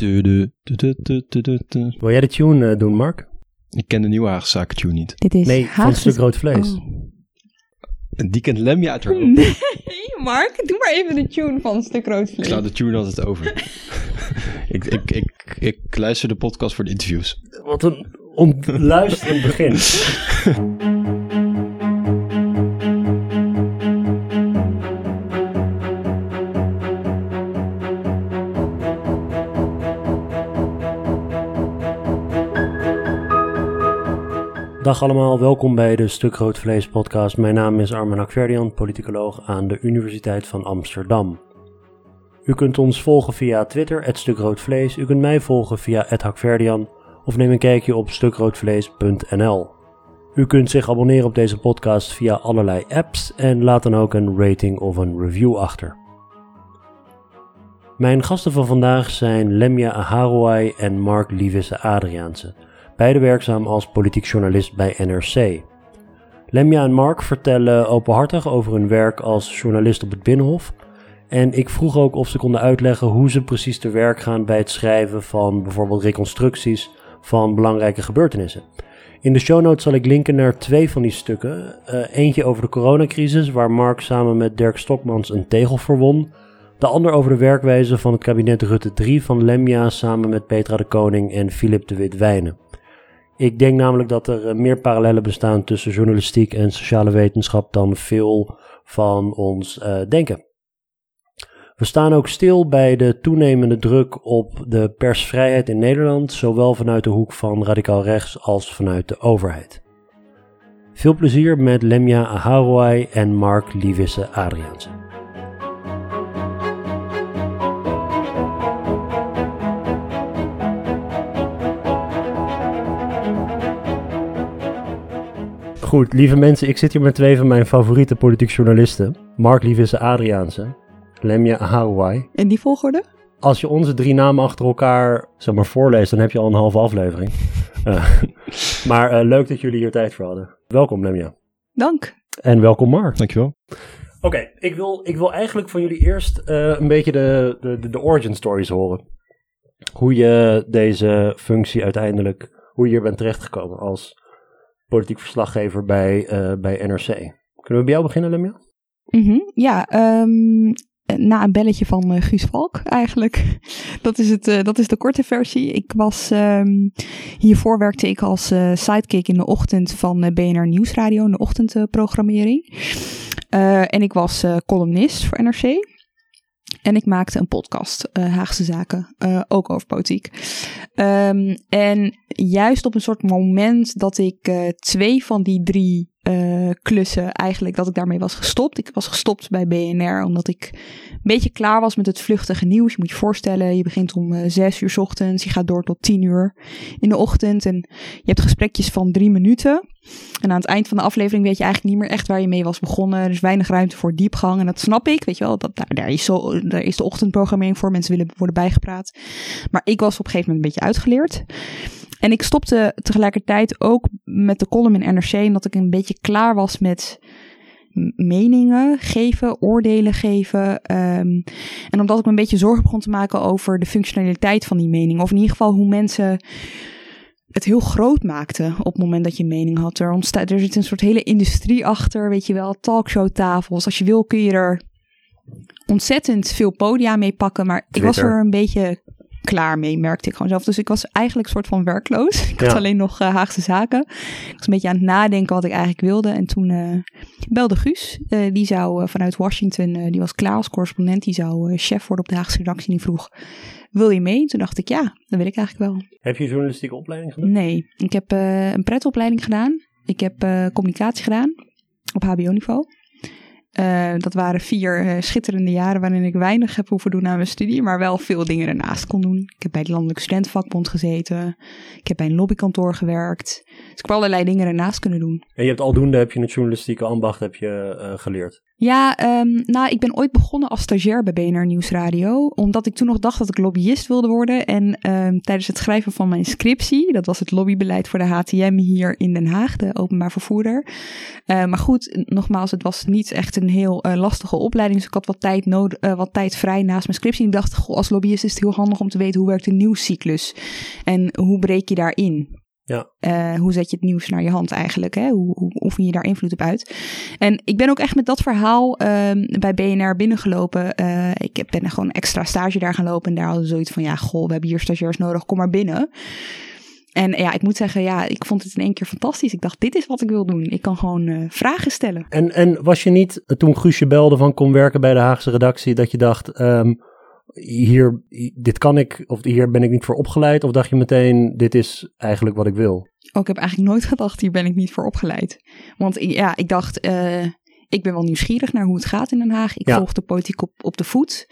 Wil jij de tune eh, doen, Mark? Ik ken de nieuwe Haagse Zaken tune niet. Dit is Nee, van een Haagse- stuk rood vlees. Oh. Die kent Lemja uit haar hoofd. Nee, Mark, doe maar even de tune van een stuk rood Ik vlees. sla de tune altijd over. ik, ik, ik, ik luister de podcast voor de interviews. Wat een ontluisterend begin. Dag allemaal, welkom bij de Stuk Rood Vlees podcast. Mijn naam is Armen Akverdian, politicoloog aan de Universiteit van Amsterdam. U kunt ons volgen via Twitter, het Stuk Vlees. U kunt mij volgen via Hakverdian of neem een kijkje op stukroodvlees.nl. U kunt zich abonneren op deze podcast via allerlei apps en laat dan ook een rating of een review achter. Mijn gasten van vandaag zijn Lemja Aharouai en Mark Lievisse Adriaanse, beide werkzaam als politiek journalist bij NRC. Lemja en Mark vertellen openhartig over hun werk als journalist op het Binnenhof en ik vroeg ook of ze konden uitleggen hoe ze precies te werk gaan bij het schrijven van bijvoorbeeld reconstructies van belangrijke gebeurtenissen. In de show notes zal ik linken naar twee van die stukken. Eh, eentje over de coronacrisis, waar Mark samen met Dirk Stokmans een tegel verwon. De ander over de werkwijze van het kabinet Rutte 3 van Lemja samen met Petra de Koning en Philip de Wit-Wijnen. Ik denk namelijk dat er eh, meer parallellen bestaan tussen journalistiek en sociale wetenschap dan veel van ons eh, denken. We staan ook stil bij de toenemende druk op de persvrijheid in Nederland, zowel vanuit de hoek van radicaal rechts als vanuit de overheid. Veel plezier met Lemja Aharouai en Mark Lievisse Adriaanse. Goed, lieve mensen, ik zit hier met twee van mijn favoriete politiek journalisten. Mark Lievisse Adriaanse, Lemja Aharouai. In die volgorde? Als je onze drie namen achter elkaar zeg maar, voorleest, dan heb je al een halve aflevering. Eh, maar eh, leuk dat jullie hier tijd voor hadden. Welkom, Lemja. Dank. En welkom, Mark. Dankjewel. Oké, ik, wil, ik wil eigenlijk van jullie eerst eh, een beetje de, de, de, de origin stories horen. Hoe je deze functie uiteindelijk, hoe je hier bent terechtgekomen als politiek verslaggever bij, eh, bij NRC. Kunnen we bij jou beginnen, Lemja? Mhm, Ja, ehm, na een belletje van eh, Guus Valk eigenlijk. Dat is, het, eh, dat is de korte versie. Ik was, ehm, hiervoor werkte ik als sidekick in de ochtend van BNR Nieuwsradio, in de ochtendprogrammering. En ik was columnist voor NRC. En ik maakte een podcast, eh, Haagse Zaken, eh, ook over politiek. Ehm, en juist op een soort moment dat ik eh, twee van die drie eh, klussen eigenlijk, dat ik daarmee was gestopt. Ik was gestopt bij BNR omdat ik een beetje klaar was met het vluchtige nieuws. Je moet je voorstellen, je begint om eh, zes uur ochtends, je gaat door tot tien uur in de ochtend. En je hebt gesprekjes van drie minuten. En aan het eind van de aflevering weet je eigenlijk niet meer echt waar je mee was begonnen. Er is weinig ruimte voor diepgang. En dat snap ik, weet je wel. Dat, daar, daar, is zo, daar is de ochtendprogrammering voor. Mensen willen worden bijgepraat. Maar ik was op een gegeven moment een beetje uitgeleerd. En ik stopte tegelijkertijd ook met de column in NRC. Omdat ik een beetje klaar was met meningen geven, oordelen geven. ehm, en omdat ik me een beetje zorgen begon te maken over de functionaliteit van die mening. Of in ieder geval hoe mensen het heel groot maakten op het moment dat je een mening had. Er, ontstaat, er zit een soort hele industrie achter, weet je wel, talkshowtafels. Als je wil kun je er ontzettend veel podia mee pakken, maar ik was er een beetje klaar mee, merkte ik gewoon zelf. Dus ik was eigenlijk een soort van werkloos. Ik had alleen nog eh, Haagse zaken. Ik was een beetje aan het nadenken wat ik eigenlijk wilde. En toen eh, belde Guus. Eh, die zou vanuit Washington, die was klaar als correspondent. Die zou chef worden op de Haagse redactie. En die vroeg, wil je mee? Toen dacht ik, ja, dat wil ik eigenlijk wel. Heb je journalistieke opleiding gedaan? Nee, ik heb een pretopleiding gedaan. Ik heb communicatie gedaan op HBO-niveau. Eh, dat waren vier eh, schitterende jaren waarin ik weinig heb hoeven doen aan mijn studie, maar wel veel dingen ernaast kon doen. Ik heb bij de Landelijke Studentenvakbond gezeten. Ik heb bij een lobbykantoor gewerkt. Dus ik heb allerlei dingen ernaast kunnen doen. En je hebt aldoende heb je het journalistieke ambacht heb je, eh, geleerd. Ja, um, nou, ik ben ooit begonnen als stagiair bij BNR Nieuwsradio. Omdat ik toen nog dacht dat ik lobbyist wilde worden. En um, tijdens het schrijven van mijn scriptie, dat was het lobbybeleid voor de HTM hier in Den Haag, de openbaar vervoerder. Maar goed, nogmaals, het was niet echt een heel uh, lastige opleiding. Dus ik had wat tijd, nodig, uh, wat tijd vrij naast mijn scriptie. En ik dacht, goh, als lobbyist is het heel handig om te weten hoe werkt de nieuwscyclus. En hoe breek je daarin? Ja. Uh, hoe zet je het nieuws naar je hand eigenlijk? Hè? Hoe, hoe oefen je daar invloed op uit? En ik ben ook echt met dat verhaal uh, bij BNR binnengelopen. Uh, ik ben gewoon extra stage daar gaan lopen. En daar hadden we zoiets van, ja, goh, we hebben hier stagiairs nodig, kom maar binnen. En ja, ik moet zeggen, ja, ik vond het in één keer fantastisch. Ik dacht, dit is wat ik wil doen. Ik kan gewoon uh, vragen stellen. En, en was je niet, toen Guusje belde van kom werken bij de Haagse redactie, dat je dacht... Um, hier, dit kan ik, of hier ben ik niet voor opgeleid? Of dacht je meteen, dit is eigenlijk wat ik wil? Oh, ik heb eigenlijk nooit gedacht, hier ben ik niet voor opgeleid. Want ja, ik dacht, uh, ik ben wel nieuwsgierig naar hoe het gaat in Den Haag. Ik Ja. volg de politiek op, op de voet.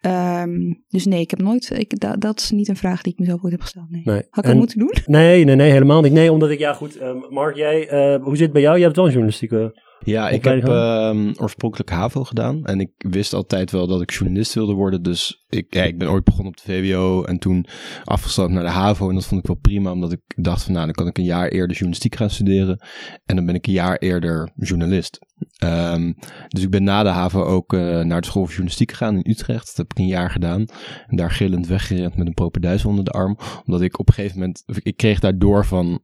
Um, dus nee, ik heb nooit, ik, da, dat is niet een vraag die ik mezelf ooit heb gesteld. Nee. Nee. Had ik dat moeten doen? Nee, nee, nee, helemaal niet. Nee, omdat ik, ja goed, um, Mark, jij, uh, hoe zit het bij jou? Jij hebt wel een journalistieke... Ja, ik heb um, oorspronkelijk HAVO gedaan. En ik wist altijd wel dat ik journalist wilde worden. Dus ik, ja, ik ben ooit begonnen op de VWO en toen afgestapt naar de HAVO. En dat vond ik wel prima, omdat ik dacht van nou, dan kan ik een jaar eerder journalistiek gaan studeren. En dan ben ik een jaar eerder journalist. Um, dus ik ben na de HAVO ook uh, naar de school voor journalistiek gegaan in Utrecht. Dat heb ik een jaar gedaan. En daar gillend weggerend met een propenduis onder de arm. Omdat ik op een gegeven moment, ik kreeg daardoor van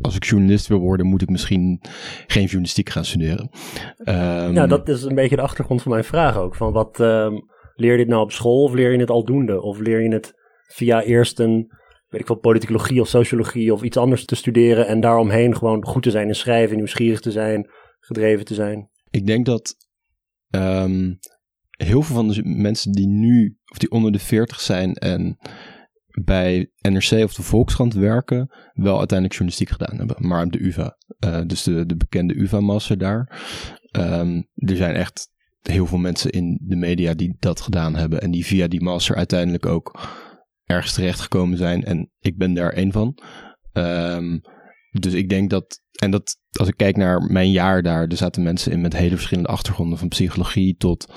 als ik journalist wil worden, moet ik misschien geen journalistiek gaan studeren. Um, Ja, dat is een beetje de achtergrond van mijn vraag ook. Van wat um, leer je dit nou op school of leer je het aldoende? Of leer je het via eerst een, weet ik wel, politicologie of sociologie of iets anders te studeren en daaromheen gewoon goed te zijn in schrijven, nieuwsgierig te zijn, gedreven te zijn? Ik denk dat um, heel veel van de mensen die nu, of die onder de 40 zijn en bij NRC of de Volkskrant werken, wel uiteindelijk journalistiek gedaan hebben, maar de UvA. Uh, dus de, de bekende UvA-master daar. Um, er zijn echt heel veel mensen in de media die dat gedaan hebben en die via die master uiteindelijk ook ergens terechtgekomen zijn. En ik ben daar één van. Um, dus ik denk dat, en dat als ik kijk naar mijn jaar daar, er zaten mensen in met hele verschillende achtergronden, van psychologie tot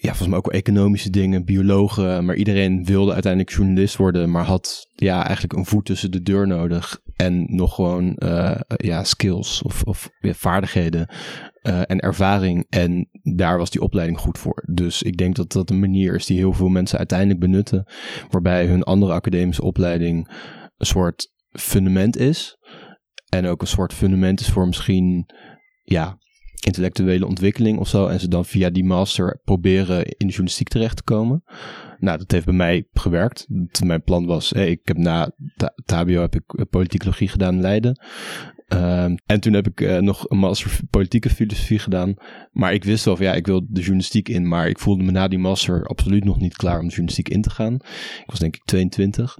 ja, volgens mij ook wel economische dingen, biologen, maar iedereen wilde uiteindelijk journalist worden, maar had ja, eigenlijk een voet tussen de deur nodig en nog gewoon uh, ja, skills of, of vaardigheden uh, en ervaring. En daar was die opleiding goed voor. Dus ik denk dat dat een manier is die heel veel mensen uiteindelijk benutten, waarbij hun andere academische opleiding een soort fundament is. En ook een soort fundament is voor misschien, ja, intellectuele ontwikkeling of zo. En ze dan via die master proberen in de journalistiek terecht te komen. Nou, dat heeft bij mij gewerkt. Mijn plan was, hey, ik heb na HBO heb ik politicologie gedaan in Leiden. Um, en toen heb ik uh, nog een master politieke filosofie gedaan. Maar ik wist wel van ja, ik wil de journalistiek in. Maar ik voelde me na die master absoluut nog niet klaar om de journalistiek in te gaan. Ik was denk ik 22.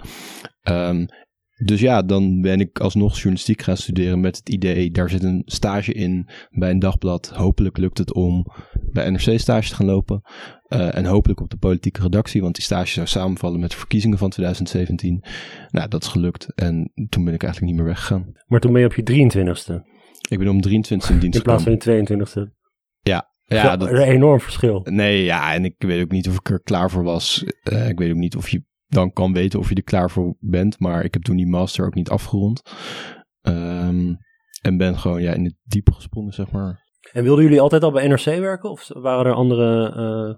Um, dus ja, dan ben ik alsnog journalistiek gaan studeren met het idee, daar zit een stage in bij een dagblad. Hopelijk lukt het om bij NRC stage te gaan lopen. Uh, en hopelijk op de politieke redactie, want die stage zou samenvallen met de verkiezingen van 2017. Nou, dat is gelukt en toen ben ik eigenlijk niet meer weggegaan. Maar toen ben je op je 23ste. Ik ben om 23 in dienst In plaats van je 22ste. Ja, ja, dat is een enorm verschil. Nee, ja, en ik weet ook niet of ik er klaar voor was. Uh, ik weet ook niet of je dan kan weten of je er klaar voor bent. Maar ik heb toen die master ook niet afgerond. Um, en ben gewoon ja, in het diepe gesprongen, zeg maar. En wilden jullie altijd al bij NRC werken? Of waren er andere uh,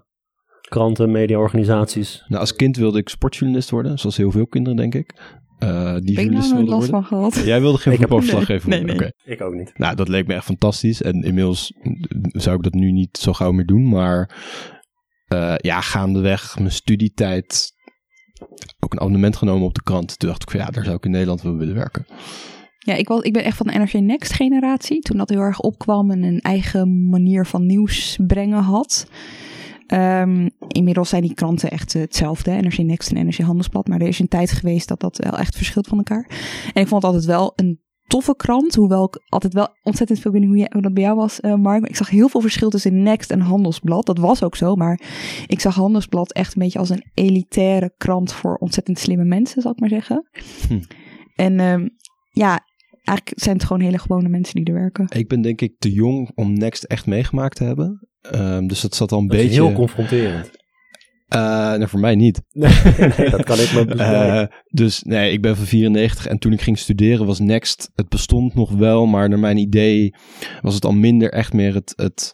kranten, mediaorganisaties? Nou, als kind wilde ik sportjournalist worden. Zoals heel veel kinderen, denk ik. Uh, die ben journalist nou wilde last worden. van gehad? Jij wilde geen voetbalverslaggever nee, worden? nee, Okay. Ik ook niet. Nou, dat leek me echt fantastisch. En inmiddels zou ik dat nu niet zo gauw meer doen. Maar uh, ja, gaandeweg mijn studietijd ook een abonnement genomen op de krant. Toen dacht ik van ja, daar zou ik in Nederland wel willen werken. Ja, ik, was, ik ben echt van de NRC Next generatie. Toen dat heel erg opkwam en een eigen manier van nieuws brengen had. Um, inmiddels zijn die kranten echt hetzelfde. NRC Next en NRC Handelsblad. Maar er is een tijd geweest dat dat wel echt verschilt van elkaar. En ik vond het altijd wel een toffe krant. Hoewel ik altijd wel ontzettend veel binnen hoe, dat bij jou was, uh, Mark. Maar ik zag heel veel verschil tussen Next en Handelsblad. Dat was ook zo. Maar ik zag Handelsblad echt een beetje als een elitaire krant voor ontzettend slimme mensen, zal ik maar zeggen. Hm. En um, ja, eigenlijk zijn het gewoon hele gewone mensen die er werken. Ik ben denk ik te jong om Next echt meegemaakt te hebben. Ehm, dus dat zat al een Dat beetje... is heel confronterend. Nou, voor mij niet. Nee, nee, dat kan ik me Eh, dus nee, ik ben van 94 en toen ik ging studeren was Next, het bestond nog wel, maar naar mijn idee was het al minder echt meer het, het,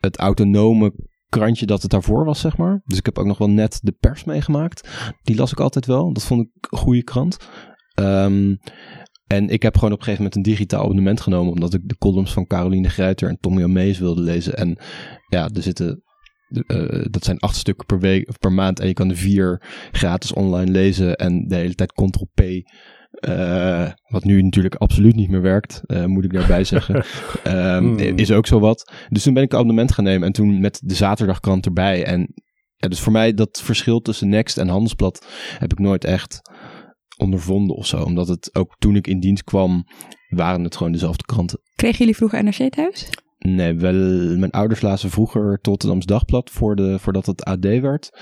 het autonome krantje dat het daarvoor was, zeg maar. Dus ik heb ook nog wel net de pers meegemaakt. Die las ik altijd wel. Dat vond ik een goede krant. Ehm, en ik heb gewoon op een gegeven moment een digitaal abonnement genomen, omdat ik de columns van Caroline Gruiter en Tommy Amees wilde lezen. En ja, er zitten eh, dat zijn acht stukken per week of per maand. En je kan er vier gratis online lezen. En de hele tijd Ctrl-P. eh, wat nu natuurlijk absoluut niet meer werkt, eh, moet ik daarbij zeggen. Ehm, Hmm. Is ook zo wat. Dus toen ben ik een abonnement gaan nemen. En toen met de zaterdagkrant erbij. En ja, dus voor mij dat verschil tussen Next en Handelsblad heb ik nooit echt ondervonden of zo. Omdat het ook toen ik in dienst kwam, waren het gewoon dezelfde kranten. Kregen jullie vroeger NRC thuis? Nee, wel, mijn ouders lazen vroeger Rotterdams Dagblad voor de, voordat het AD werd.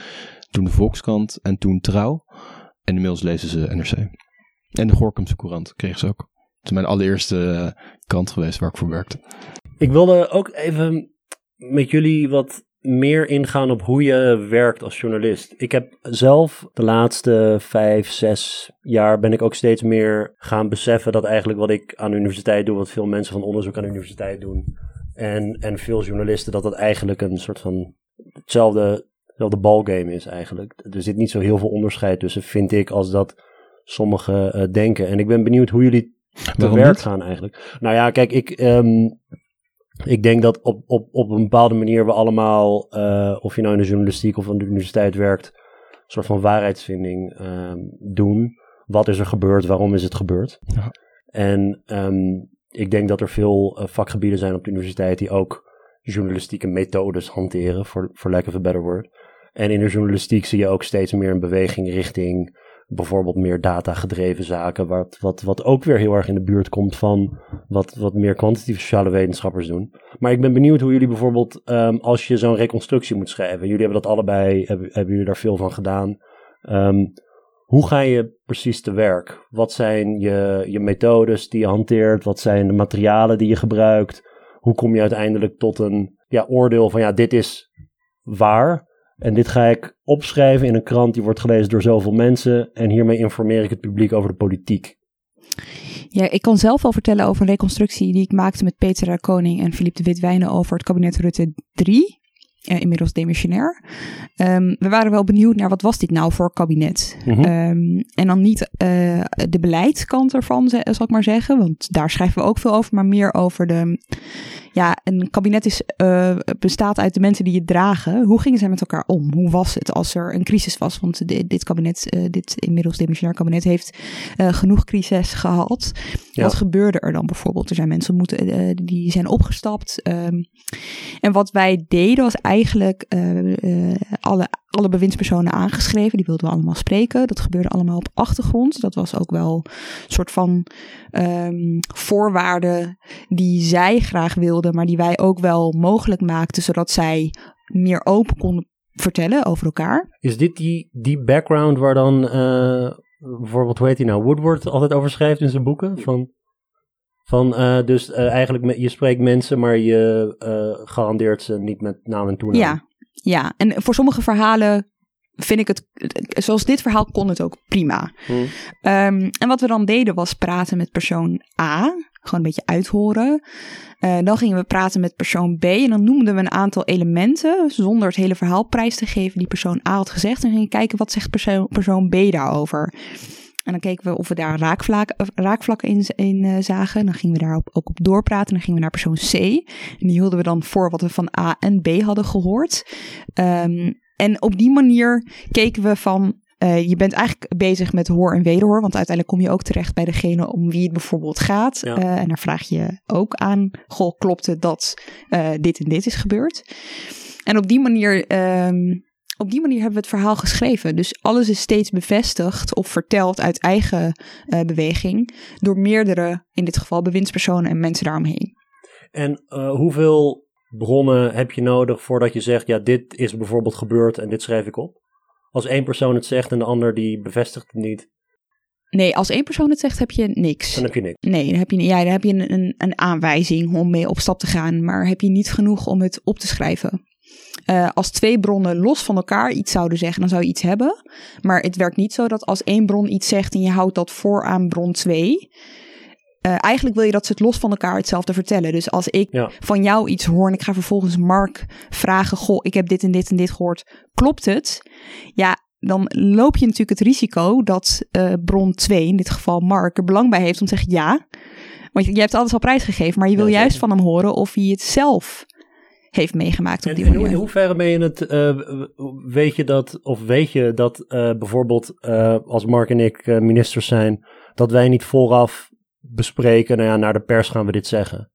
Toen de Volkskrant en toen Trouw. En inmiddels lezen ze NRC. En de Gorkumse Courant kregen ze ook. Het is mijn allereerste eh, krant geweest waar ik voor werkte. Ik wilde ook even met jullie wat meer ingaan op hoe je werkt als journalist. Ik heb zelf de laatste vijf, zes jaar ben ik ook steeds meer gaan beseffen dat eigenlijk wat ik aan de universiteit doe, wat veel mensen van onderzoek aan de universiteit doen, en, en veel journalisten, dat dat eigenlijk een soort van hetzelfde, hetzelfde balgame is eigenlijk. Er zit niet zo heel veel onderscheid tussen, vind ik, als dat sommigen eh, denken. En ik ben benieuwd hoe jullie te Waarom werk niet? gaan eigenlijk. Nou ja, kijk, ik, ehm, ik denk dat op, op, op een bepaalde manier we allemaal, eh, of je nou in de journalistiek of aan de universiteit werkt, een soort van waarheidsvinding ehm, doen. Wat is er gebeurd? Waarom is het gebeurd? Ja. En ehm, ik denk dat er veel eh, vakgebieden zijn op de universiteit die ook journalistieke methodes hanteren, voor, for lack of a better word. En in de journalistiek zie je ook steeds meer een beweging richting bijvoorbeeld meer data-gedreven zaken, wat, wat, wat ook weer heel erg in de buurt komt van wat, wat meer kwantitatieve sociale wetenschappers doen. Maar ik ben benieuwd hoe jullie bijvoorbeeld, ehm, als je zo'n reconstructie moet schrijven, jullie hebben dat allebei, hebben, hebben jullie daar veel van gedaan. Ehm, hoe ga je precies te werk? Wat zijn je, je methodes die je hanteert? Wat zijn de materialen die je gebruikt? Hoe kom je uiteindelijk tot een ja, oordeel van ja, dit is waar. En dit ga ik opschrijven in een krant die wordt gelezen door zoveel mensen. En hiermee informeer ik het publiek over de politiek. Ja, ik kan zelf wel vertellen over een reconstructie die ik maakte met Peter. Koning en Philippe de Witwijnen over het kabinet Rutte 3. Eh, inmiddels demissionair. Ehm, we waren wel benieuwd naar wat was dit nou voor kabinet. Ehm, en dan niet eh, de beleidskant ervan, zal ik maar zeggen. Want daar schrijven we ook veel over. Maar meer over de... Ja, een kabinet is, eh, bestaat uit de mensen die het dragen. Hoe gingen zij met elkaar om? Hoe was het als er een crisis was? Want dit, dit kabinet, eh, dit inmiddels demissionair kabinet, heeft eh, genoeg crisis gehad. Ja. Wat gebeurde er dan bijvoorbeeld? Er zijn mensen moeten, die zijn opgestapt. ehm, en wat wij deden was eigenlijk alle, alle bewindspersonen aangeschreven. Die wilden we allemaal spreken. Dat gebeurde allemaal op achtergrond. Dat was ook wel een soort van ehm, voorwaarden die zij graag wilden, maar die wij ook wel mogelijk maakten, zodat zij meer open konden vertellen over elkaar. Is dit die, die background waar dan eh, bijvoorbeeld, hoe heet hij nou, Woodward altijd over schrijft in zijn boeken? Van, van eh, dus eh, eigenlijk, je spreekt mensen, maar je garandeert ze niet met naam en toenaam. Ja, ja. En voor sommige verhalen vind ik het, zoals dit verhaal kon het ook prima. Hm. Ehm, en wat we dan deden was praten met persoon A. Gewoon een beetje uithoren. Eh, dan gingen we praten met persoon B. En dan noemden we een aantal elementen. Zonder het hele verhaal prijs te geven die persoon A had gezegd. En gingen kijken wat zegt persoon, persoon B daarover. En dan keken we of we daar raakvlakken, of raakvlakken in, in eh, zagen. Dan gingen we daar ook, ook op doorpraten. En dan gingen we naar persoon C. En die hielden we dan voor wat we van A en B hadden gehoord. Ehm, en op die manier keken we van eh, je bent eigenlijk bezig met hoor en wederhoor, want uiteindelijk kom je ook terecht bij degene om wie het bijvoorbeeld gaat. Ja. Eh, en daar vraag je ook aan, goh, klopt het dat eh, dit en dit is gebeurd? En op die manier, ehm, op die manier hebben we het verhaal geschreven. Dus alles is steeds bevestigd of verteld uit eigen eh, beweging door meerdere, in dit geval bewindspersonen en mensen daaromheen. En eh, hoeveel bronnen heb je nodig voordat je zegt, ja, dit is bijvoorbeeld gebeurd en dit schrijf ik op? Als één persoon het zegt en de ander die bevestigt het niet. Nee, als één persoon het zegt, heb je niks. Dan heb je niks. Nee, dan heb je, ja, dan heb je een, een, een aanwijzing om mee op stap te gaan, maar heb je niet genoeg om het op te schrijven. Uh, als twee bronnen los van elkaar iets zouden zeggen, dan zou je iets hebben. Maar het werkt niet zo dat als één bron iets zegt en je houdt dat voor aan bron 2. Uh, eigenlijk wil je dat ze het los van elkaar hetzelfde vertellen. Dus als ik Ja. van jou iets hoor en ik ga vervolgens Mark vragen: Goh, ik heb dit en dit en dit gehoord. Klopt het? Ja, dan loop je natuurlijk het risico dat eh, bron 2, in dit geval Mark, er belang bij heeft om te zeggen ja. Want je, je hebt alles al prijsgegeven, maar je wil Ja, juist van hem horen of hij het zelf heeft meegemaakt op die manier. in hoeverre ben je het, eh, weet je dat, of weet je dat eh, bijvoorbeeld eh, als Mark en ik ministers zijn, dat wij niet vooraf bespreken, nou ja, naar de pers gaan we dit zeggen.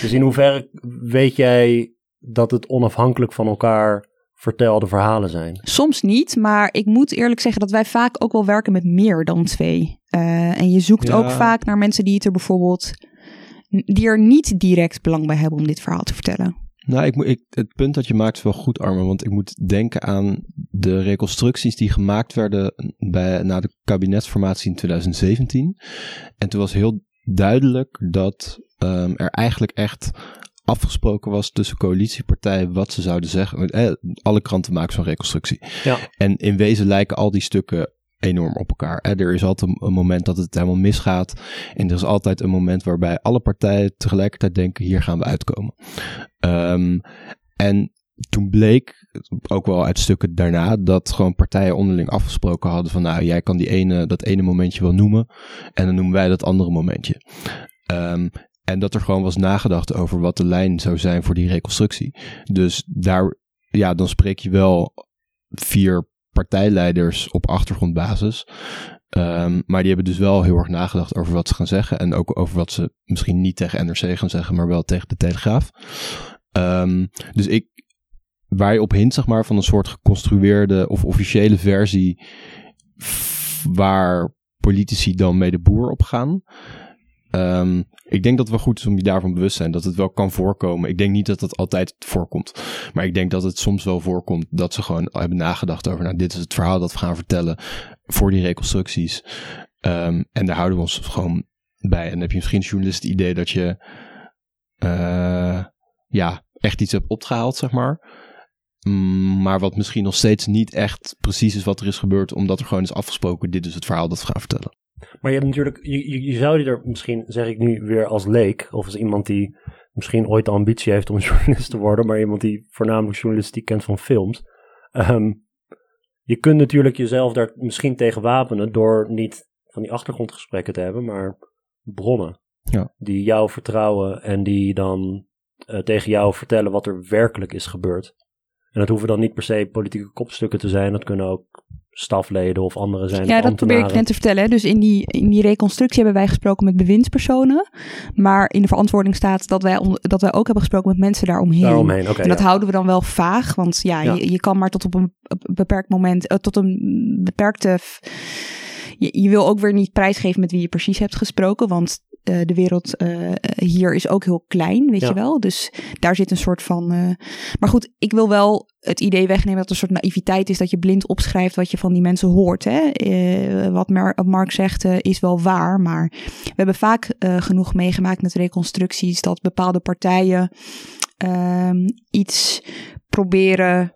Dus in hoeverre weet jij dat het onafhankelijk van elkaar vertelde verhalen zijn? Soms niet, maar ik moet eerlijk zeggen dat wij vaak ook wel werken met meer dan twee. En je zoekt Ja. ook vaak naar mensen die het er bijvoorbeeld, die er niet direct belang bij hebben om dit verhaal te vertellen. Nou, ik, moet- ik, het punt dat je maakt is wel goed, Armen. Want ik moet denken aan de reconstructies die gemaakt werden bij, na de kabinetsformatie in 2017. En toen was heel duidelijk dat ehm, er eigenlijk echt afgesproken was tussen coalitiepartijen wat ze zouden zeggen. Eh, alle kranten maken zo'n reconstructie. Ja. En in wezen lijken al die stukken enorm op elkaar. Er is altijd een, een moment dat het helemaal misgaat. En er is altijd een moment waarbij alle partijen tegelijkertijd denken: hier gaan we uitkomen. Ehm, en toen bleek, ook wel uit stukken daarna, dat gewoon partijen onderling afgesproken hadden van nou, jij kan die ene, dat ene momentje wel noemen. En dan noemen wij dat andere momentje. Ehm, en dat er gewoon was nagedacht over wat de lijn zou zijn voor die reconstructie. Dus daar, ja, dan spreek je wel vier partijleiders op achtergrondbasis. Ehm, maar die hebben dus wel heel erg nagedacht over wat ze gaan zeggen. En ook over wat ze misschien niet tegen NRC gaan zeggen, maar wel tegen de Telegraaf. Ehm, dus ik, waar je op hint, zeg maar, van een soort geconstrueerde of officiële versie. waar politici dan mee de boer op gaan. Ehm, ik denk dat het wel goed is om je daarvan bewust zijn dat het wel kan voorkomen. Ik denk niet dat dat altijd voorkomt. Maar ik denk dat het soms wel voorkomt dat ze gewoon hebben nagedacht over, nou, dit is het verhaal dat we gaan vertellen voor die reconstructies. Ehm, en daar houden we ons gewoon bij. En dan heb je misschien als journalist het idee dat je, eh, ja, echt iets hebt opgehaald, zeg maar. Mm, Maar wat misschien nog steeds niet echt precies is wat er is gebeurd, omdat er gewoon is afgesproken, dit is het verhaal dat we gaan vertellen. Maar je hebt natuurlijk, je, je, je zou die er misschien, zeg ik nu weer als leek, of als iemand die misschien ooit de ambitie heeft om journalist te worden, maar iemand die voornamelijk journalistiek kent van films. Ehm, je kunt natuurlijk jezelf daar misschien tegen wapenen door niet van die achtergrondgesprekken te hebben, maar bronnen. Ja. Die jou vertrouwen en die dan eh, tegen jou vertellen wat er werkelijk is gebeurd. En dat hoeven dan niet per se politieke kopstukken te zijn, dat kunnen ook stafleden of anderen zijn. Ja, dat probeer ik net te vertellen. hè. Dus in die, in die reconstructie hebben wij gesproken met bewindspersonen. Maar in de verantwoording staat dat wij, dat wij ook hebben gesproken met mensen daaromheen. Daaromheen, en dat ja. houden we dan wel vaag. Want ja, Ja. Je, je kan maar tot op een beperkt moment, eh, tot een beperkte. je wil ook weer niet prijsgeven met wie je precies hebt gesproken. Want eh, de wereld eh, hier is ook heel klein, weet Ja. je wel. Dus daar zit een soort van. eh, Maar goed, ik wil wel het idee wegnemen dat er een soort naïviteit is dat je blind opschrijft wat je van die mensen hoort. Hè? Wat Mar- Mark zegt is wel waar, maar we hebben vaak genoeg meegemaakt met reconstructies dat bepaalde partijen ehm, iets proberen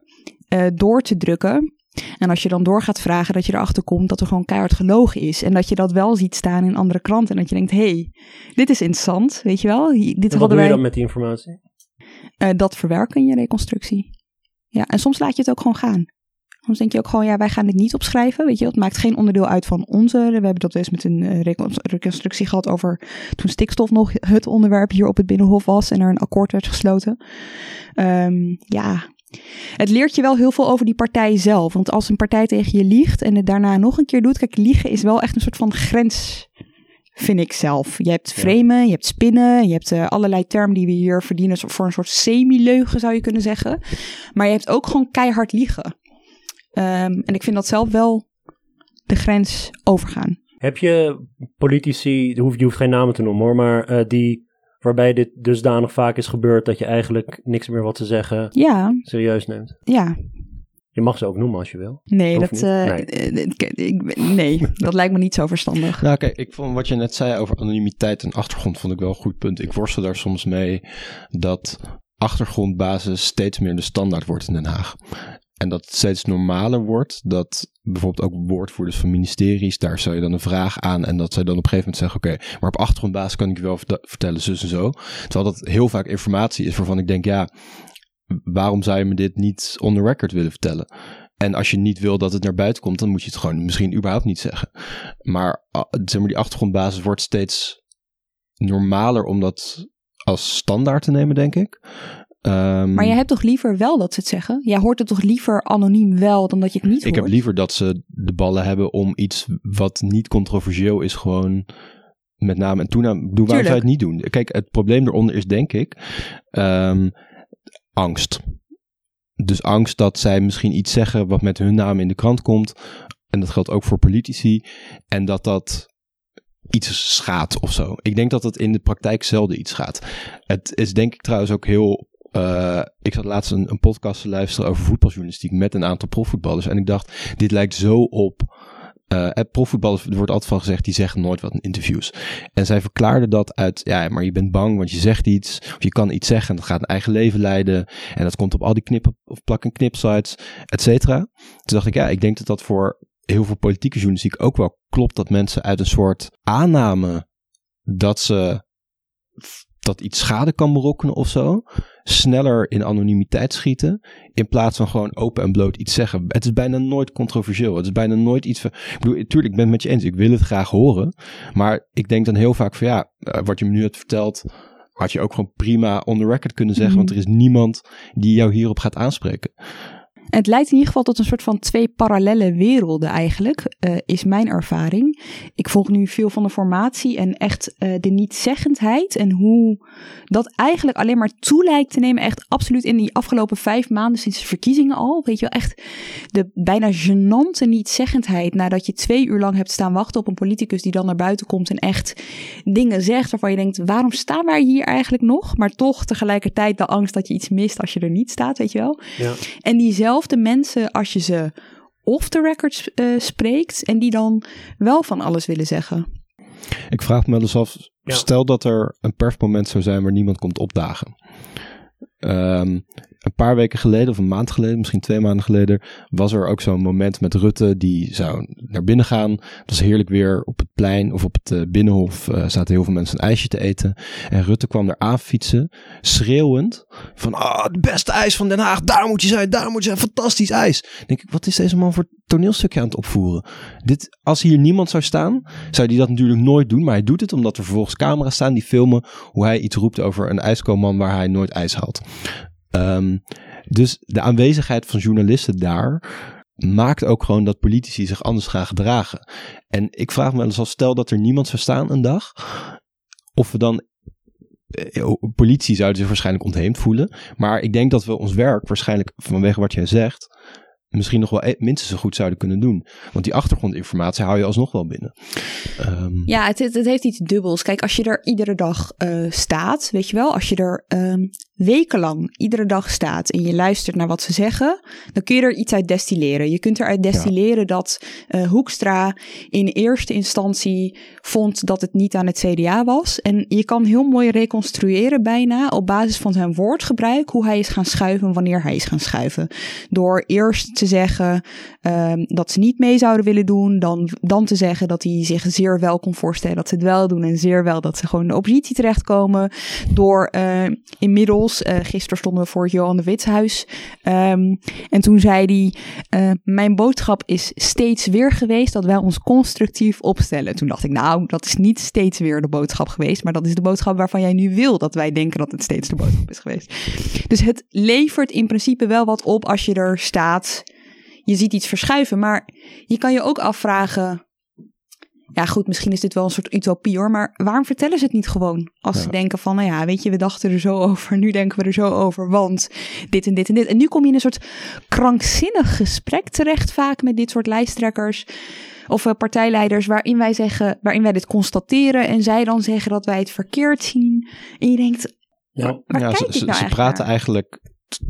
door te drukken. En als je dan door gaat vragen, dat je erachter komt dat er gewoon keihard gelogen is. En dat je dat wel ziet staan in andere kranten. En dat je denkt, hé, hey, dit is interessant, weet je wel. Dit En wat hadden doe je wij, dan met die informatie? eh, dat verwerken in je reconstructie. Ja, en soms laat je het ook gewoon gaan. Soms denk je ook gewoon, ja, wij gaan dit niet opschrijven. Weet je, het maakt geen onderdeel uit van onze. We hebben dat eens met een eh, recon- reconstructie gehad over toen stikstof nog het onderwerp hier op het Binnenhof was en er een akkoord werd gesloten. Ehm, ja, het leert je wel heel veel over die partij zelf. Want als een partij tegen je liegt en het daarna nog een keer doet, kijk, liegen is wel echt een soort van grens. Vind ik zelf. Je hebt framen, je hebt spinnen, je hebt eh, allerlei termen die we hier verdienen voor een soort semi-leugen, zou je kunnen zeggen. Maar je hebt ook gewoon keihard liegen. Ehm, en ik vind dat zelf wel de grens overgaan. Heb je politici, je hoeft, je hoeft geen namen te noemen hoor, maar eh, die, waarbij dit dusdanig vaak is gebeurd dat je eigenlijk niks meer wat ze zeggen Ja, serieus neemt? ja. Je mag ze ook noemen als je wil. Nee, Hoeft dat, niet. eh, Nee. eh, ik- ik- nee, dat lijkt me niet zo verstandig. Nou, kijk, ik vond wat je net zei over anonimiteit en achtergrond vond ik wel een goed punt. Ik worstel daar soms mee dat achtergrondbasis steeds meer de standaard wordt in Den Haag. En dat het steeds normaler wordt dat bijvoorbeeld ook woordvoerders van ministeries, daar zou je dan een vraag aan en dat zij dan op een gegeven moment zeggen, oké, maar op achtergrondbasis kan ik je wel vertellen zus en zo. Terwijl dat heel vaak informatie is waarvan ik denk, ja, waarom zou je me dit niet on the record willen vertellen? En als je niet wil dat het naar buiten komt, dan moet je het gewoon misschien überhaupt niet zeggen. Maar, zeg maar die achtergrondbasis wordt steeds normaler om dat als standaard te nemen, denk ik. Ehm, Maar jij hebt toch liever wel dat ze het zeggen? Jij hoort het toch liever anoniem wel dan dat je het niet ik hoort? heb liever dat ze de ballen hebben om iets wat niet controversieel is, gewoon met name en toename. Doe waarom zou je het niet doen? Kijk, het probleem eronder is, denk ik, ehm, angst. Dus angst dat zij misschien iets zeggen wat met hun naam in de krant komt. En dat geldt ook voor politici. En dat dat iets schaadt of zo. Ik denk dat het in de praktijk zelden iets schaadt. Het is denk ik trouwens ook heel... eh, ik zat laatst een, een podcast te luisteren over voetbaljournalistiek met een aantal profvoetballers. En ik dacht, dit lijkt zo op... eh, profvoetballers, er wordt altijd van gezegd, die zeggen nooit wat in interviews. En zij verklaarden dat uit, ja, maar je bent bang, want je zegt iets, of je kan iets zeggen en dat gaat een eigen leven leiden. En dat komt op al die knip- of plak- en knipsites, et cetera. Toen dacht ik, ja, ik denk dat dat voor heel veel politieke journalistiek ook wel klopt, dat mensen uit een soort aanname dat ze dat iets schade kan berokkenen of zo, sneller in anonimiteit schieten, in plaats van gewoon open en bloot iets zeggen. Het is bijna nooit controversieel. Het is bijna nooit iets van... Ik bedoel, tuurlijk, ik ben het met je eens. Ik wil het graag horen. Maar ik denk dan heel vaak van ja, eh, wat je me nu hebt verteld, had je ook gewoon prima on the record kunnen zeggen, Mhm. want er is niemand die jou hierop gaat aanspreken. Het leidt in ieder geval tot een soort van twee parallele werelden eigenlijk, eh, is mijn ervaring. Ik volg nu veel van de formatie en echt eh, de nietzeggendheid en hoe dat eigenlijk alleen maar toe lijkt te nemen. Echt absoluut in die afgelopen vijf maanden sinds de verkiezingen al. Weet je wel, echt de bijna gênante nietzeggendheid nadat je twee uur lang hebt staan wachten op een politicus die dan naar buiten komt en echt dingen zegt waarvan je denkt, waarom staan wij hier eigenlijk nog? Maar toch tegelijkertijd de angst dat je iets mist als je er niet staat, weet je wel. Ja. En diezelfde mensen, als je ze off the record eh, spreekt en die dan wel van alles willen zeggen. Ik vraag me eens af, Ja. stel dat er een persmoment zou zijn waar niemand komt opdagen. Ehm, een paar weken geleden, of een maand geleden, misschien twee maanden geleden, was er ook zo'n moment met Rutte. Die zou naar binnen gaan. Het was heerlijk weer op het plein of op het eh, binnenhof. eh, zaten heel veel mensen een ijsje te eten. En Rutte kwam er aan fietsen, schreeuwend van, ah, het beste ijs van Den Haag, daar moet je zijn, daar moet je zijn, fantastisch ijs. Denk ik, wat is deze man voor toneelstukje aan het opvoeren? Dit, als hier niemand zou staan, zou hij dat natuurlijk nooit doen. Maar hij doet het omdat er vervolgens camera's staan die filmen hoe hij iets roept over een ijskoolman waar hij nooit ijs haalt. Ehm, dus de aanwezigheid van journalisten daar maakt ook gewoon dat politici zich anders gaan gedragen. En ik vraag me wel eens af, stel dat er niemand zou staan een dag, of we dan eh, politie zouden zich waarschijnlijk ontheemd voelen. Maar ik denk dat we ons werk waarschijnlijk vanwege wat jij zegt, misschien nog wel e- minstens zo goed zouden kunnen doen. Want die achtergrondinformatie hou je alsnog wel binnen. Ehm, Ja, het, het, heeft iets dubbels. Kijk, als je er iedere dag eh, staat, weet je wel, als je er ehm, wekenlang iedere dag staat en je luistert naar wat ze zeggen, dan kun je er iets uit destilleren. Je kunt eruit destilleren dat eh, Hoekstra in eerste instantie vond dat het niet aan het CDA was. En je kan heel mooi reconstrueren bijna op basis van zijn woordgebruik hoe hij is gaan schuiven wanneer hij is gaan schuiven. Door eerst te zeggen ehm, dat ze niet mee zouden willen doen, dan, dan te zeggen dat hij zich zeer wel kon voorstellen dat ze het wel doen en zeer wel dat ze gewoon in de oppositie terechtkomen. Door eh, inmiddels, eh, gisteren stonden we voor het Johan de Witshuis Ehm, en toen zei hij, eh, mijn boodschap is steeds weer geweest dat wij ons constructief opstellen. Toen dacht ik, nou, dat is niet steeds weer de boodschap geweest, maar dat is de boodschap waarvan jij nu wil dat wij denken dat het steeds de boodschap is geweest. Dus het levert in principe wel wat op als je er staat. Je ziet iets verschuiven, maar je kan je ook afvragen. Ja, goed, misschien is dit wel een soort utopie hoor, maar waarom vertellen ze het niet gewoon? Als ze denken van, nou ja, weet je, we dachten er zo over, nu denken we er zo over, want dit en dit en dit. En nu kom je in een soort krankzinnig gesprek terecht vaak met dit soort lijsttrekkers of eh, partijleiders, waarin wij zeggen, waarin wij dit constateren en zij dan zeggen dat wij het verkeerd zien. En je denkt, Ja. waar ja, kijk ze, ik nou ze eigenlijk praten naar? eigenlijk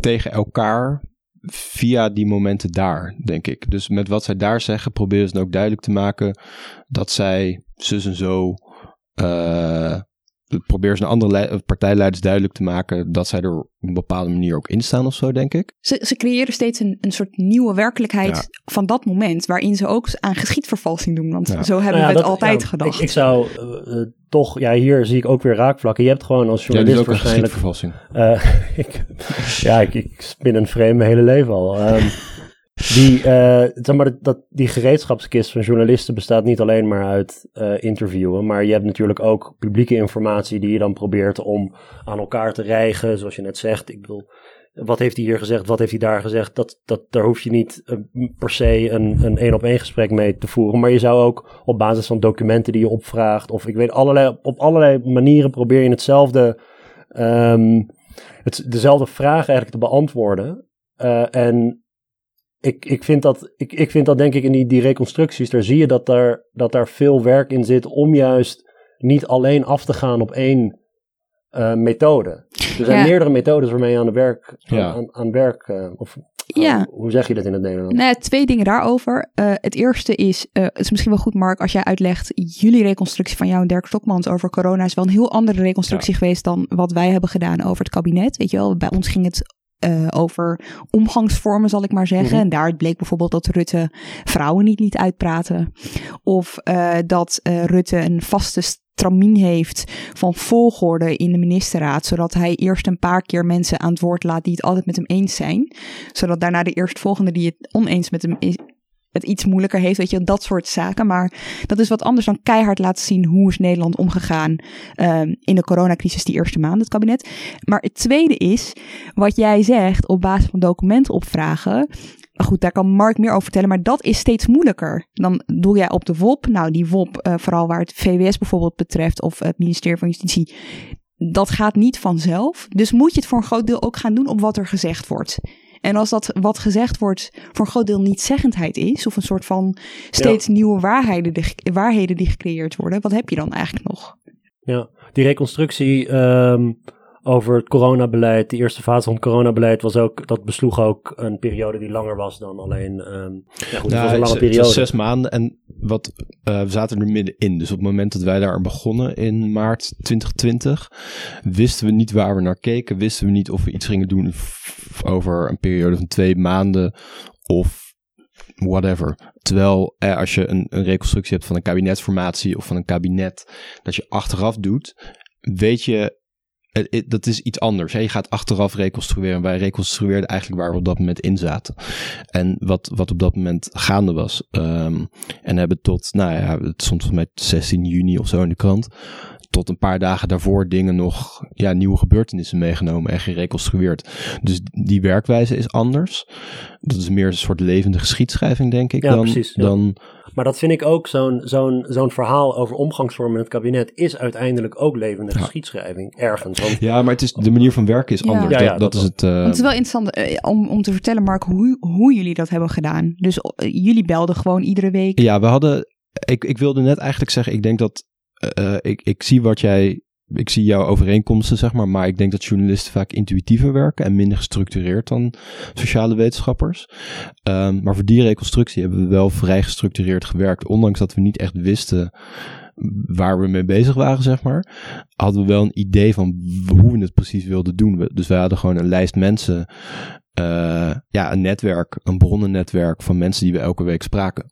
tegen elkaar via die momenten daar, denk ik. Dus met wat zij daar zeggen, proberen ze dan ook duidelijk te maken dat zij zus en zo. Uh, proberen ze naar andere partijleiders duidelijk te maken dat zij er op een bepaalde manier ook in staan of zo, denk ik. Ze, ze creëren steeds een, een soort nieuwe werkelijkheid van dat moment, waarin ze ook aan geschiedvervalsing doen. Want zo hebben nou we het altijd gedacht. Ik, ik zou uh, toch, ja, hier zie ik ook weer raakvlakken. Je hebt gewoon als journalist ja, waarschijnlijk. Uh, ik, ja, ik, ik spin een frame mijn hele leven al. Um, die, uh, zeg maar, dat, die gereedschapskist van journalisten bestaat niet alleen maar uit uh, interviewen, maar je hebt natuurlijk ook publieke informatie die je dan probeert om aan elkaar te rijgen, zoals je net zegt. Ik bedoel, wat heeft hij hier gezegd, wat heeft hij daar gezegd, dat, dat, daar hoef je niet uh, per se een, een één-op-één gesprek mee te voeren, maar je zou ook op basis van documenten die je opvraagt, of ik weet, allerlei, op allerlei manieren probeer je hetzelfde, um, het, dezelfde vraag eigenlijk te beantwoorden. En ik, ik, vind dat, ik, ik vind dat denk ik in die, die reconstructies, daar zie je dat daar, dat daar veel werk in zit om juist niet alleen af te gaan op één uh, methode. Er zijn meerdere methodes waarmee je aan, de werk, aan, aan, werk, uh, of ja. hoe zeg je dat in het Nederlands? Nee, twee dingen daarover. Uh, het eerste is, het is misschien wel goed Mark, als jij uitlegt, jullie reconstructie van jou en Dirk Stokmans over corona is wel een heel andere reconstructie geweest dan wat wij hebben gedaan over het kabinet. Weet je wel, bij ons ging het uh, over omgangsvormen, zal ik maar zeggen. Mhm. En daar bleek bijvoorbeeld dat Rutte vrouwen niet liet uitpraten. Of uh, dat uh, Rutte een vaste stramien heeft van volgorde in de ministerraad, zodat hij eerst een paar keer mensen aan het woord laat die het altijd met hem eens zijn, zodat daarna de eerstvolgende die het oneens met hem is, het iets moeilijker heeft, weet je, dat soort zaken. Maar dat is wat anders dan keihard laten zien hoe is Nederland omgegaan um, in de coronacrisis die eerste maand, het kabinet. Maar het tweede is, wat jij zegt op basis van documenten opvragen, goed, daar kan Mark meer over vertellen, maar dat is steeds moeilijker. Dan doe jij op de WOP, nou die WOP, uh, vooral waar het VWS bijvoorbeeld betreft, of het ministerie van Justitie, dat gaat niet vanzelf. Dus moet je het voor een groot deel ook gaan doen op wat er gezegd wordt. En als dat wat gezegd wordt voor een groot deel niet-zeggendheid is, of een soort van steeds nieuwe waarheden, de, waarheden die gecreëerd worden, wat heb je dan eigenlijk nog? Ja, die reconstructie um, over het coronabeleid, de eerste fase van het coronabeleid, was ook, dat besloeg ook een periode die langer was dan alleen. Um, ja, goed, nou, was een lange periode. zes maanden en wat, uh, we zaten er middenin. Dus op het moment dat wij daar begonnen in maart 2020, wisten we niet waar we naar keken, wisten we niet of we iets gingen doen over een periode van twee maanden of whatever. Terwijl eh, als je een, een reconstructie hebt van een kabinetsformatie of van een kabinet, dat je achteraf doet, weet je dat is iets anders. Hè? Je gaat achteraf reconstrueren. Wij reconstrueerden eigenlijk waar we op dat moment in zaten. En wat, wat op dat moment gaande was. Um, en hebben tot, nou ja, het stond volgens mij 16 juni of zo in de krant. Tot een paar dagen daarvoor dingen nog, ja, nieuwe gebeurtenissen meegenomen en gereconstrueerd. Dus die werkwijze is anders. Dat is meer een soort levende geschiedschrijving, denk ik. Ja, dan, precies. Dan, maar dat vind ik ook, zo'n zo'n zo'n verhaal over omgangsvormen in het kabinet is uiteindelijk ook levende geschiedschrijving, ergens. Want, ja, maar het is, de manier van werken is anders. Ja, dat, dat, is het. Uh... Het is wel interessant uh, om, om te vertellen, Mark, hoe, hoe jullie dat hebben gedaan. Dus uh, jullie belden gewoon iedere week. Ja, we hadden, ik, ik wilde net eigenlijk zeggen, ik denk dat, ik, ik zie wat jij ik zie jouw overeenkomsten, zeg maar, maar ik denk dat journalisten vaak intuïtiever werken en minder gestructureerd dan sociale wetenschappers. Um, maar voor die reconstructie hebben we wel vrij gestructureerd gewerkt, ondanks dat we niet echt wisten waar we mee bezig waren, zeg maar, hadden we wel een idee van hoe we het precies wilden doen. Dus wij hadden gewoon een lijst mensen, uh, ja, een netwerk, een bronnennetwerk van mensen die we elke week spraken.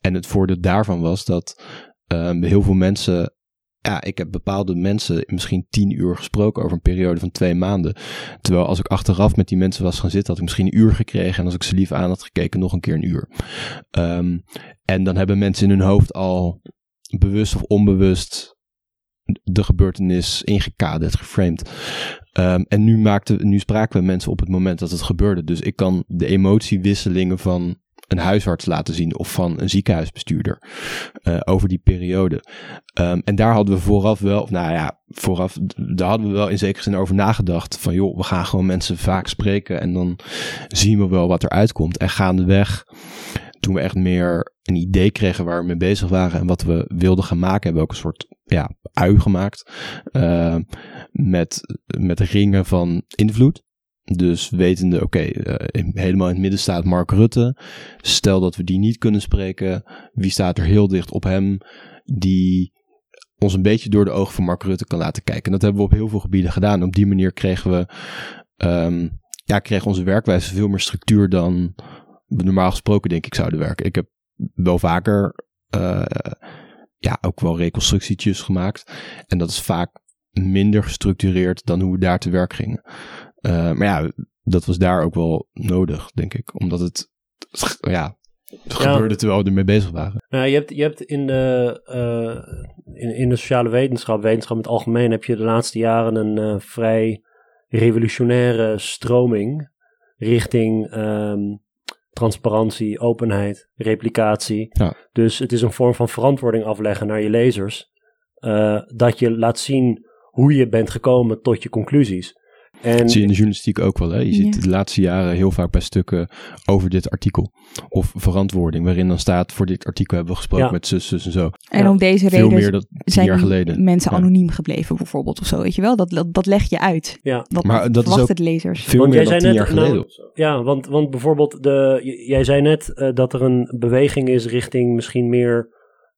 En het voordeel daarvan was dat um, heel veel mensen ja, ik heb bepaalde mensen misschien tien uur gesproken over een periode van twee maanden. Terwijl als ik achteraf met die mensen was gaan zitten, had ik misschien een uur gekregen. En als ik ze lief aan had gekeken, nog een keer een uur. Um, en dan hebben mensen in hun hoofd al bewust of onbewust de gebeurtenis ingekaderd, geframed. Um, en nu, maakte, nu spraken we mensen op het moment dat het gebeurde. Dus ik kan de emotiewisselingen van een huisarts laten zien of van een ziekenhuisbestuurder uh, over die periode. Um, en daar hadden we vooraf wel, nou ja, vooraf, daar hadden we wel in zekere zin over nagedacht. Van joh, we gaan gewoon mensen vaak spreken en dan zien we wel wat er uitkomt. En gaandeweg, toen we echt meer een idee kregen waar we mee bezig waren en wat we wilden gaan maken, hebben we ook een soort ja, ui gemaakt. Uh, met, met ringen van invloed. Dus wetende, oké, eh, helemaal in het midden staat Mark Rutte. Stel dat we die niet kunnen spreken, wie staat er heel dicht op hem, die ons een beetje door de ogen van Mark Rutte kan laten kijken. En dat hebben we op heel veel gebieden gedaan. Op die manier kregen we, ehm, ja, kreeg onze werkwijze veel meer structuur dan we normaal gesproken denk ik zouden werken. Ik heb wel vaker, uh, ja, ook wel reconstructietjes gemaakt. En dat is vaak minder gestructureerd dan hoe we daar te werk gingen. Uh, maar ja, dat was daar ook wel nodig, denk ik. Omdat het, ja, het gebeurde terwijl we ermee bezig waren. Nou, je hebt, je hebt in, de, uh, in, in de sociale wetenschap, wetenschap in het algemeen, heb je de laatste jaren een uh, vrij revolutionaire stroming richting um, transparantie, openheid, replicatie. Ja. Dus het is een vorm van verantwoording afleggen naar je lezers. Uh, dat je laat zien hoe je bent gekomen tot je conclusies. En, dat zie je in de journalistiek ook wel. Hè? Je ziet de laatste jaren heel vaak bij stukken over dit artikel. Of verantwoording, waarin dan staat: voor dit artikel hebben we gesproken met zus, zus en zo. En ja. om deze Veel reden meer dan zijn jaar geleden. mensen anoniem gebleven, bijvoorbeeld, of zo. Weet je wel? Dat, dat, dat leg je uit. Ja. Dat Maar dat is ook de lezers. Veel Want meer jij dan zei tien net, jaar geleden. nou, ja, want, want bijvoorbeeld, de, jij zei net eh, dat er een beweging is richting misschien meer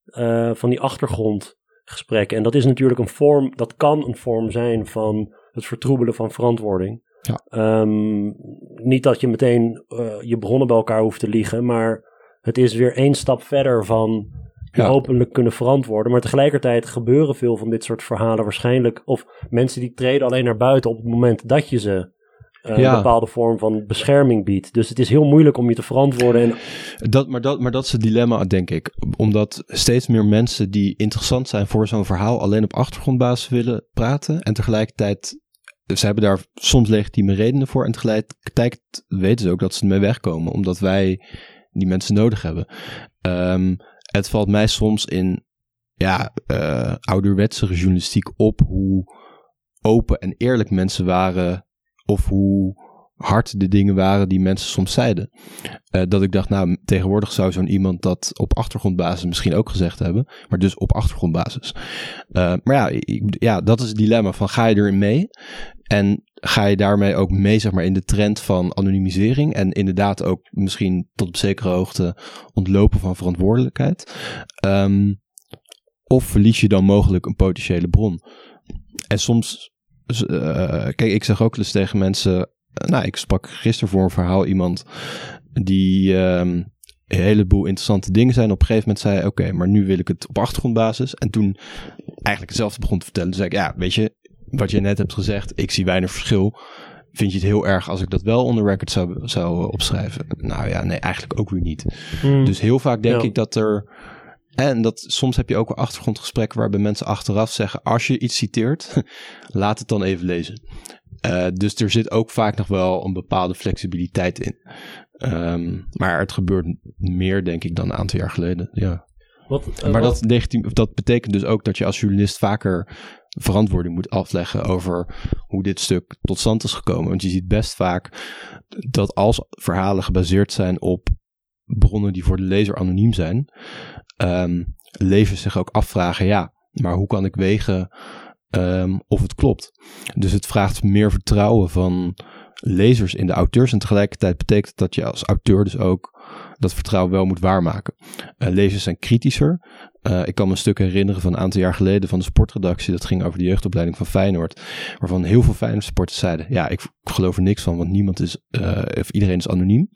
eh, van die achtergrondgesprekken. En dat is natuurlijk een vorm, dat kan een vorm zijn van het vertroebelen van verantwoording. Ja. Ehm, niet dat je meteen eh, je bronnen bij elkaar hoeft te liegen, maar het is weer één stap verder van je Ja. openlijk kunnen verantwoorden. Maar tegelijkertijd gebeuren veel van dit soort verhalen waarschijnlijk. Of mensen die treden alleen naar buiten op het moment dat je ze eh, Ja. een bepaalde vorm van bescherming biedt. Dus het is heel moeilijk om je te verantwoorden. En, Dat, maar, dat, maar dat is het dilemma, denk ik. Omdat steeds meer mensen die interessant zijn voor zo'n verhaal alleen op achtergrondbasis willen praten. En tegelijkertijd, ze hebben daar soms legitieme redenen voor. En tegelijkertijd weten ze ook dat ze ermee wegkomen. Omdat wij die mensen nodig hebben. Ehm, het valt mij soms in ja, eh, ouderwetse journalistiek op hoe open en eerlijk mensen waren. Of hoe hard de dingen waren die mensen soms zeiden. Eh, dat ik dacht, nou, tegenwoordig zou zo'n iemand dat op achtergrondbasis misschien ook gezegd hebben. Maar dus op achtergrondbasis. Eh, maar ja, ja, dat is het dilemma van ga je erin mee? En ga je daarmee ook mee, zeg maar, in de trend van anonimisering? En inderdaad ook misschien tot op zekere hoogte ontlopen van verantwoordelijkheid? Ehm, of verlies je dan mogelijk een potentiële bron? En soms, eh, kijk, ik zeg ook eens tegen mensen, eh, nou, ik sprak gisteren voor een verhaal iemand die ehm, een heleboel interessante dingen zijn. Op een gegeven moment zei oké, maar nu wil ik het op achtergrondbasis. En toen eigenlijk hetzelfde begon te vertellen. Toen zei ik, ja, weet je, wat je net hebt gezegd, ik zie weinig verschil. Vind je het heel erg als ik dat wel onder record zou, zou opschrijven? Nou ja, nee, eigenlijk ook weer niet. Dus heel vaak denk Ja. ik dat er. En dat soms heb je ook wel achtergrondgesprekken waarbij mensen achteraf zeggen: als je iets citeert, laat het dan even lezen. Eh, dus er zit ook vaak nog wel een bepaalde flexibiliteit in. Ehm, maar het gebeurt meer, denk ik, dan een aantal jaar geleden. Ja. wat, eh, maar wat- dat, legitiem, of dat betekent dus ook dat je als journalist vaker verantwoording moet afleggen over hoe dit stuk tot stand is gekomen. Want je ziet best vaak dat als verhalen gebaseerd zijn op bronnen die voor de lezer anoniem zijn, lezers zich ook afvragen, ja, maar hoe kan ik wegen ehm, of het klopt? Dus het vraagt meer vertrouwen van lezers in de auteurs en tegelijkertijd betekent dat je als auteur dus ook dat vertrouwen wel moet waarmaken. Eh, lezers zijn kritischer. Eh, ik kan me een stuk herinneren van een aantal jaar geleden van de sportredactie. Dat ging over de jeugdopleiding van Feyenoord. Waarvan heel veel Feyenoord supporters zeiden... Ja, ik geloof er niks van, want niemand is... eh, of iedereen is anoniem.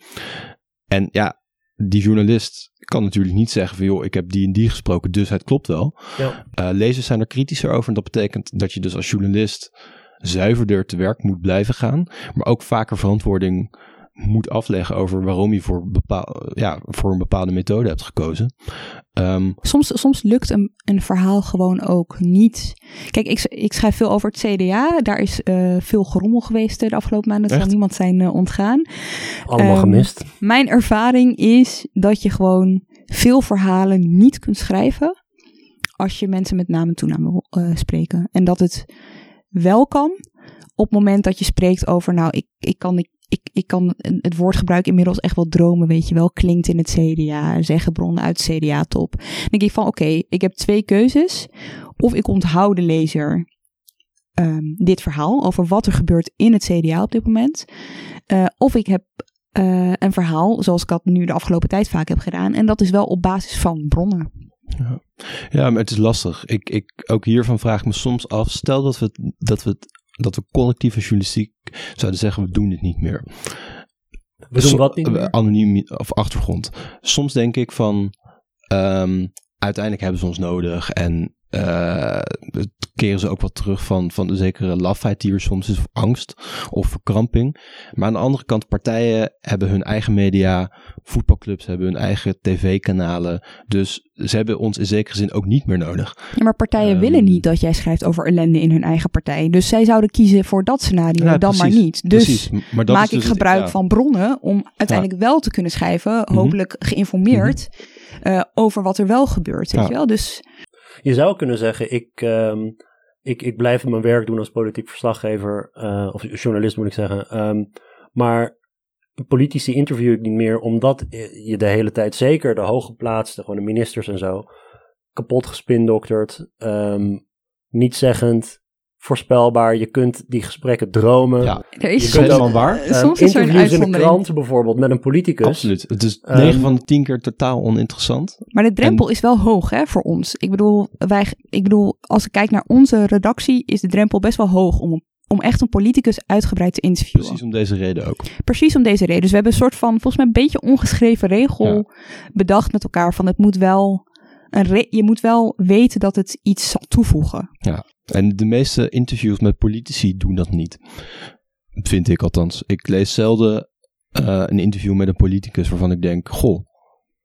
En ja, die journalist kan natuurlijk niet zeggen van... joh, ik heb die en die gesproken, dus het klopt wel. ja. Lezers zijn er kritischer over. En dat betekent dat je dus als journalist zuiverder te werk moet blijven gaan. Maar ook vaker verantwoording moet afleggen over waarom je voor, bepaal, ja, voor een bepaalde methode hebt gekozen. Ehm, Soms, soms lukt een, een verhaal gewoon ook niet. Kijk, ik, ik schrijf veel over het CDA. Daar is eh, veel gerommel geweest de afgelopen maanden. Dat zal niemand zijn eh, ontgaan. allemaal ehm, gemist. Mijn ervaring is dat je gewoon veel verhalen niet kunt schrijven. als je mensen met naam en toenaam wil eh, spreken. En dat het wel kan op het moment dat je spreekt over. Nou, ik, ik kan. Ik, ik, ik kan het woordgebruik inmiddels echt wel dromen, weet je wel. Klinkt in het CDA, zeggen bronnen uit het CDA-top. Dan denk ik van, oké, ik heb twee keuzes. Of ik onthoud de lezer ehm, dit verhaal, over wat er gebeurt in het CDA op dit moment. Uh, of ik heb uh, een verhaal, zoals ik dat nu de afgelopen tijd vaak heb gedaan. En dat is wel op basis van bronnen. Ja, ja maar het is lastig. Ik, ik, ook hiervan vraag ik me soms af. Stel dat we, dat we, dat we collectieve journalistiek zouden zeggen: we doen dit niet meer. We doen wat niet meer? Anoniem of achtergrond. Soms denk ik van. Um, uiteindelijk hebben ze ons nodig en uh, keren ze ook wat terug van, van een zekere lafheid die er soms is, of angst of verkramping. Maar aan de andere kant, partijen hebben hun eigen media, voetbalclubs hebben hun eigen tv-kanalen. Dus ze hebben ons in zekere zin ook niet meer nodig. Ja, maar partijen um, willen niet dat jij schrijft over ellende in hun eigen partij. Dus zij zouden kiezen voor dat scenario, dan precies, maar niet. Dus maar dat maak ik dus gebruik het, ja. van bronnen om uiteindelijk wel te kunnen schrijven, mhm. hopelijk geïnformeerd, mm -hmm. uh, over wat er wel gebeurt. Weet je wel? Dus je zou kunnen zeggen, ik, um, ik, ik blijf mijn werk doen als politiek verslaggever, uh, of journalist moet ik zeggen. Um, maar politici interview ik niet meer, omdat je de hele tijd, zeker de hooggeplaatste, gewoon de ministers en zo, kapot gespindokterd, um, niet zeggend, voorspelbaar. Je kunt die gesprekken dromen. Ja, er is soms, van waar. Uh, soms is interviews in de krant bijvoorbeeld met een politicus. Absoluut. Het is 9 um, van de 10 keer totaal oninteressant. Maar de drempel en, is wel hoog hè, voor ons. Ik bedoel, wij, ik bedoel, als ik kijk naar onze redactie, is de drempel best wel hoog om om echt een politicus uitgebreid te interviewen. Precies om deze reden ook. Precies om deze reden. Dus we hebben een soort van, volgens mij een beetje ongeschreven regel ja. bedacht met elkaar van het moet wel, een je moet wel weten dat het iets zal toevoegen. Ja, en de meeste interviews met politici doen dat niet. Vind ik althans. Ik lees zelden uh, een interview met een politicus waarvan ik denk: Goh,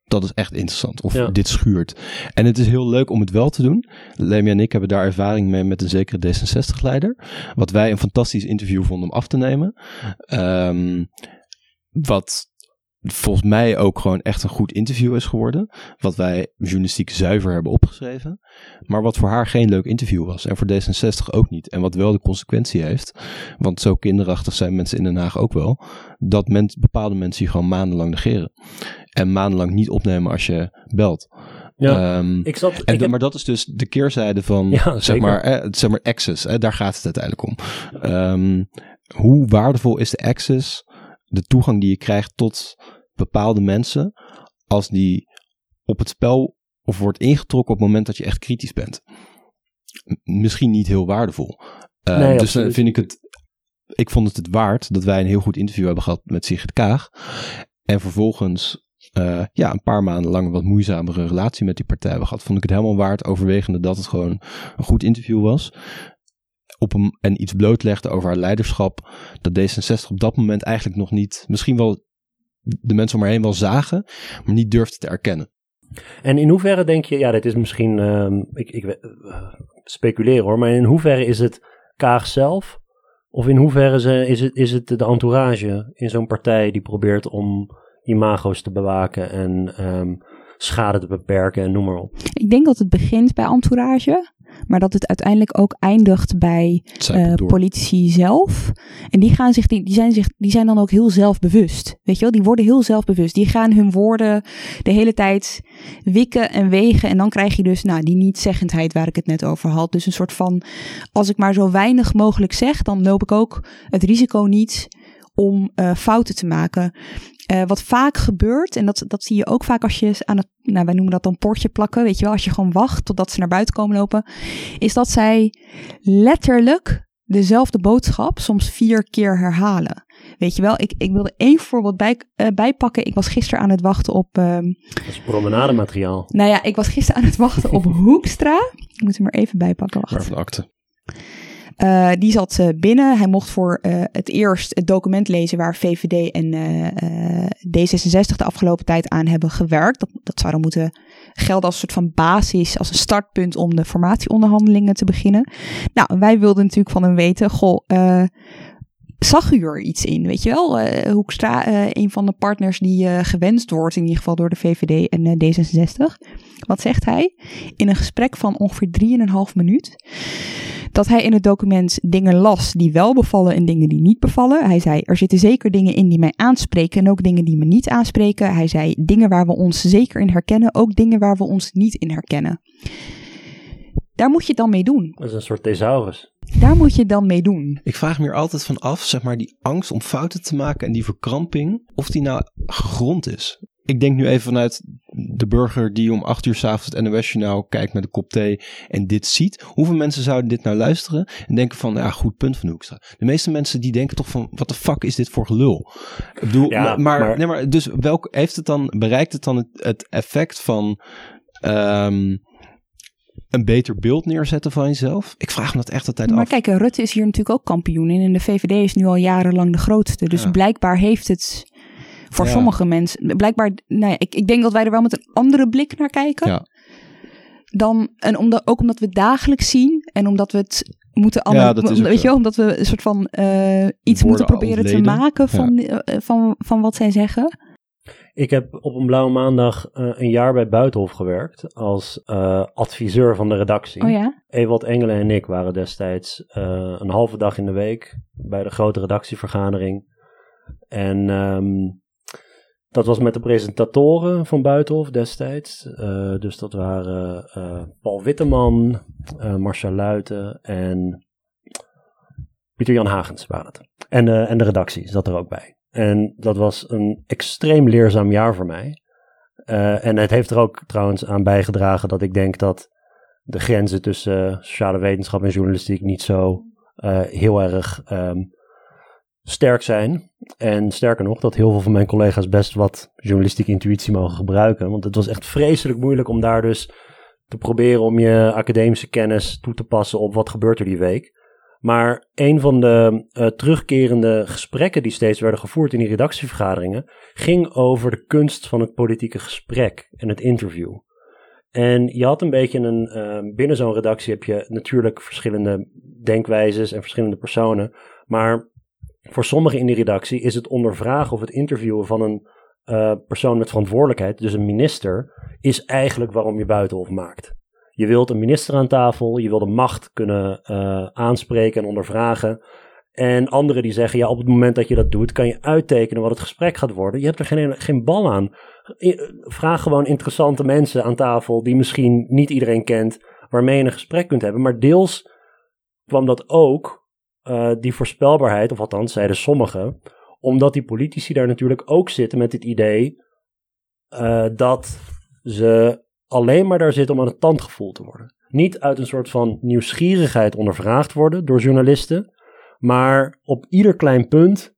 dat is echt interessant. Of ja. dit schuurt. En het is heel leuk om het wel te doen. Lemia en ik hebben daar ervaring mee met een zekere D66-leider. Wat wij een fantastisch interview vonden om af te nemen. Um, wat volgens mij ook gewoon echt een goed interview is geworden. Wat wij journalistiek zuiver hebben opgeschreven. Maar wat voor haar geen leuk interview was. En voor D66 ook niet. En wat wel de consequentie heeft. Want zo kinderachtig zijn mensen in Den Haag ook wel. Dat men, bepaalde mensen je gewoon maandenlang negeren. En maandenlang niet opnemen als je belt. Ja, um, ik zat, en ik heb... Maar dat is dus de keerzijde van, ja, zeg, maar, eh, zeg maar, access. Hè, daar gaat het uiteindelijk om. Um, hoe waardevol is de access, de toegang die je krijgt tot bepaalde mensen als die op het spel of wordt ingetrokken op het moment dat je echt kritisch bent. Misschien niet heel waardevol. Uh, nee, dus dan vind ik het. Ik vond het het waard dat wij een heel goed interview hebben gehad met Sigrid Kaag. En vervolgens uh, ja, een paar maanden lang een wat moeizamere relatie met die partij hebben gehad. Vond ik het helemaal waard, overwegende dat het gewoon een goed interview was. Op een, en iets blootlegde over haar leiderschap. Dat D66 op dat moment eigenlijk nog niet, misschien wel de mensen om haar heen wel zagen, maar niet durfden te erkennen. En in hoeverre denk je, ja, dit is misschien, uh, ik, ik uh, speculeren hoor, maar in hoeverre is het Kaag zelf? Of in hoeverre is het, is het de entourage in zo'n partij die probeert om imago's te bewaken en um, schade te beperken en noem maar op? Ik denk dat het begint bij entourage. Maar dat het uiteindelijk ook eindigt bij uh, politici zelf. En die, gaan zich, die, die, zijn zich, die zijn dan ook heel zelfbewust. Weet je wel, die worden heel zelfbewust. Die gaan hun woorden de hele tijd wikken en wegen. En dan krijg je dus nou, die niet-zeggendheid waar ik het net over had. Dus een soort van, als ik maar zo weinig mogelijk zeg, dan loop ik ook het risico niet om uh, fouten te maken. Uh, wat vaak gebeurt, en dat, dat zie je ook vaak als je aan het, nou wij noemen dat dan portje plakken, weet je wel, als je gewoon wacht totdat ze naar buiten komen lopen, is dat zij letterlijk dezelfde boodschap soms vier keer herhalen. Weet je wel, ik, ik wilde één voorbeeld bij, uh, bijpakken. Ik was gisteren aan het wachten op. Uh, dat is promenademateriaal. Nou ja, ik was gisteren aan het wachten op Hoekstra. Ik moet hem er even bijpakken. Wacht. Waarvan akte. Uh, die zat uh, binnen. Hij mocht voor uh, het eerst het document lezen waar VVD en D66 de afgelopen tijd aan hebben gewerkt. Dat, dat zou dan moeten gelden als een soort van basis, als een startpunt om de formatieonderhandelingen te beginnen. Nou, wij wilden natuurlijk van hem weten, goh, zag u er iets in? Weet je wel, uh, Hoekstra, een van de partners die gewenst wordt, in ieder geval door de VVD en D66. Wat zegt hij? In een gesprek van ongeveer 3,5 minuut dat hij in het document dingen las die wel bevallen en dingen die niet bevallen. Hij zei, er zitten zeker dingen in die mij aanspreken en ook dingen die me niet aanspreken. Hij zei, dingen waar we ons zeker in herkennen, ook dingen waar we ons niet in herkennen. Daar moet je het dan mee doen. Dat is een soort thesaurus. Daar moet je het dan mee doen. Ik vraag me er altijd van af, zeg maar, die angst om fouten te maken en die verkramping, of die nou gegrond is. Ik denk nu even vanuit de burger die om acht uur s'avonds het NOS-journaal kijkt met een kop thee en dit ziet. Hoeveel mensen zouden dit nou luisteren en denken van, ja, goed punt van Hoekstra. De meeste mensen die denken toch van, wat de fuck is dit voor gelul? Ik bedoel, Ja, maar, maar, maar- Nee, maar dus welk, heeft het dan, bereikt het dan het, het effect van ehm, een beter beeld neerzetten van jezelf? Ik vraag me dat echt altijd Maar af. kijk, Rutte is hier natuurlijk ook kampioen in. En de VVD is nu al jarenlang de grootste. Dus Ja. blijkbaar heeft het voor Ja. sommige mensen... Blijkbaar, nou ja, ik, ik denk dat wij er wel met een andere blik naar kijken. Ja. Dan, en omdat, ook omdat we het dagelijks zien. En omdat we het moeten... Ja, is ook weet zo. je wel, omdat we een soort van eh, iets moeten proberen te maken van, eh, van, van wat zij zeggen. Ik heb op een blauwe maandag eh, een jaar bij Buitenhof gewerkt als eh, adviseur van de redactie. Oh ja? Ewald Engelen en ik waren destijds eh, een halve dag in de week bij de grote redactievergadering. En ehm, dat was met de presentatoren van Buitenhof destijds. Eh, dus dat waren eh, Paul Witteman, eh Marcia Luiten en Pieter Jan Hagens waren het. En, en de redactie zat er ook bij. En dat was een extreem leerzaam jaar voor mij. En het heeft er ook trouwens aan bijgedragen dat ik denk dat de grenzen tussen sociale wetenschap en journalistiek niet zo heel erg ehm, sterk zijn. En sterker nog, dat heel veel van mijn collega's best wat journalistieke intuïtie mogen gebruiken. Want het was echt vreselijk moeilijk om daar dus te proberen om je academische kennis toe te passen op wat gebeurt er die week. Maar een van de eh, terugkerende gesprekken die steeds werden gevoerd in die redactievergaderingen ging over de kunst van het politieke gesprek en het interview. En je had een beetje een, eh, binnen zo'n redactie heb je natuurlijk verschillende denkwijzes en verschillende personen. Maar voor sommigen in die redactie is het ondervragen of het interviewen van een eh, persoon met verantwoordelijkheid, dus een minister, is eigenlijk waarom je buitenhof maakt. Je wilt een minister aan tafel, je wil de macht kunnen eh, aanspreken en ondervragen. En anderen die zeggen, ja, op het moment dat je dat doet, kan je uittekenen wat het gesprek gaat worden. Je hebt er geen, geen bal aan. Vraag gewoon interessante mensen aan tafel die misschien niet iedereen kent, waarmee je een gesprek kunt hebben. Maar deels kwam dat ook, eh, die voorspelbaarheid, of althans zeiden sommigen, omdat die politici daar natuurlijk ook zitten met het idee eh, dat ze alleen maar daar zitten om aan het tand gevoeld te worden. Niet uit een soort van nieuwsgierigheid ondervraagd worden door journalisten, maar op ieder klein punt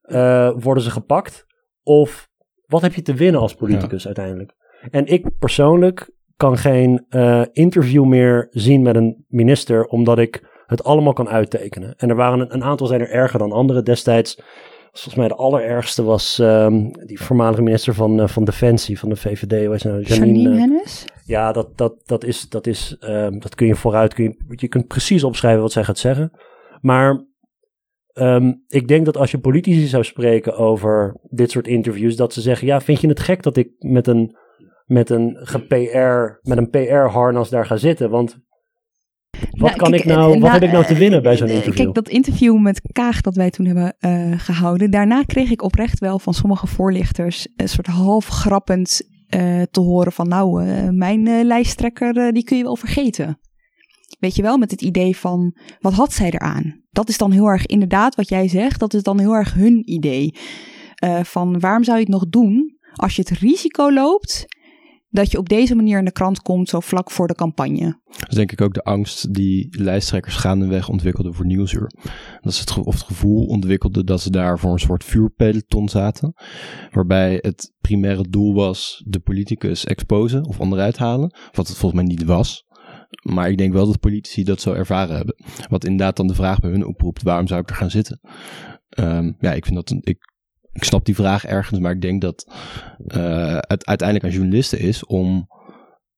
eh, worden ze gepakt. Of wat heb je te winnen als politicus uiteindelijk? En ik persoonlijk kan geen interview meer zien met een minister, omdat ik het allemaal kan uittekenen. En er waren een, een aantal zijn er erger dan andere. Destijds, volgens mij de allerergste was ehm, die voormalige minister van, eh, van Defensie van de VVD. Ze nou? Janine, Janine, eh, Hennis? ja, dat, dat, dat is, dat is, ehm, dat kun je vooruit, kun je, je kunt precies opschrijven wat zij gaat zeggen. Maar ehm, ik denk dat als je politici zou spreken over dit soort interviews, dat ze zeggen, ja, vind je het gek dat ik met een, met een GPR, met een PR-harnas daar ga zitten? Want wat Nou, kan kijk, ik nou, eh, wat nou, heb ik nou te eh, winnen bij zo'n eh, interview? Kijk, dat interview met Kaag dat wij toen hebben eh, gehouden, daarna kreeg ik oprecht wel van sommige voorlichters een soort half grappend eh, te horen van nou, eh, mijn eh, lijsttrekker eh, die kun je wel vergeten. Weet je wel, met het idee van wat had zij eraan? Dat is dan heel erg inderdaad wat jij zegt, dat is dan heel erg hun idee. Eh, van waarom zou je het nog doen als je het risico loopt dat je op deze manier in de krant komt zo vlak voor de campagne? Dat is denk ik ook de angst die lijsttrekkers gaandeweg ontwikkelden voor Nieuwsuur. Dat ze het, of het gevoel ontwikkelden dat ze daar voor een soort vuurpeloton zaten. Waarbij het primaire doel was de politicus exposen of onderuit halen. Wat het volgens mij niet was. Maar ik denk wel dat politici dat zo ervaren hebben. Wat inderdaad dan de vraag bij hun oproept, waarom zou ik er gaan zitten? Ehm, ja, ik vind dat ik, ik snap die vraag ergens, maar ik denk dat eh, het uiteindelijk aan journalisten is om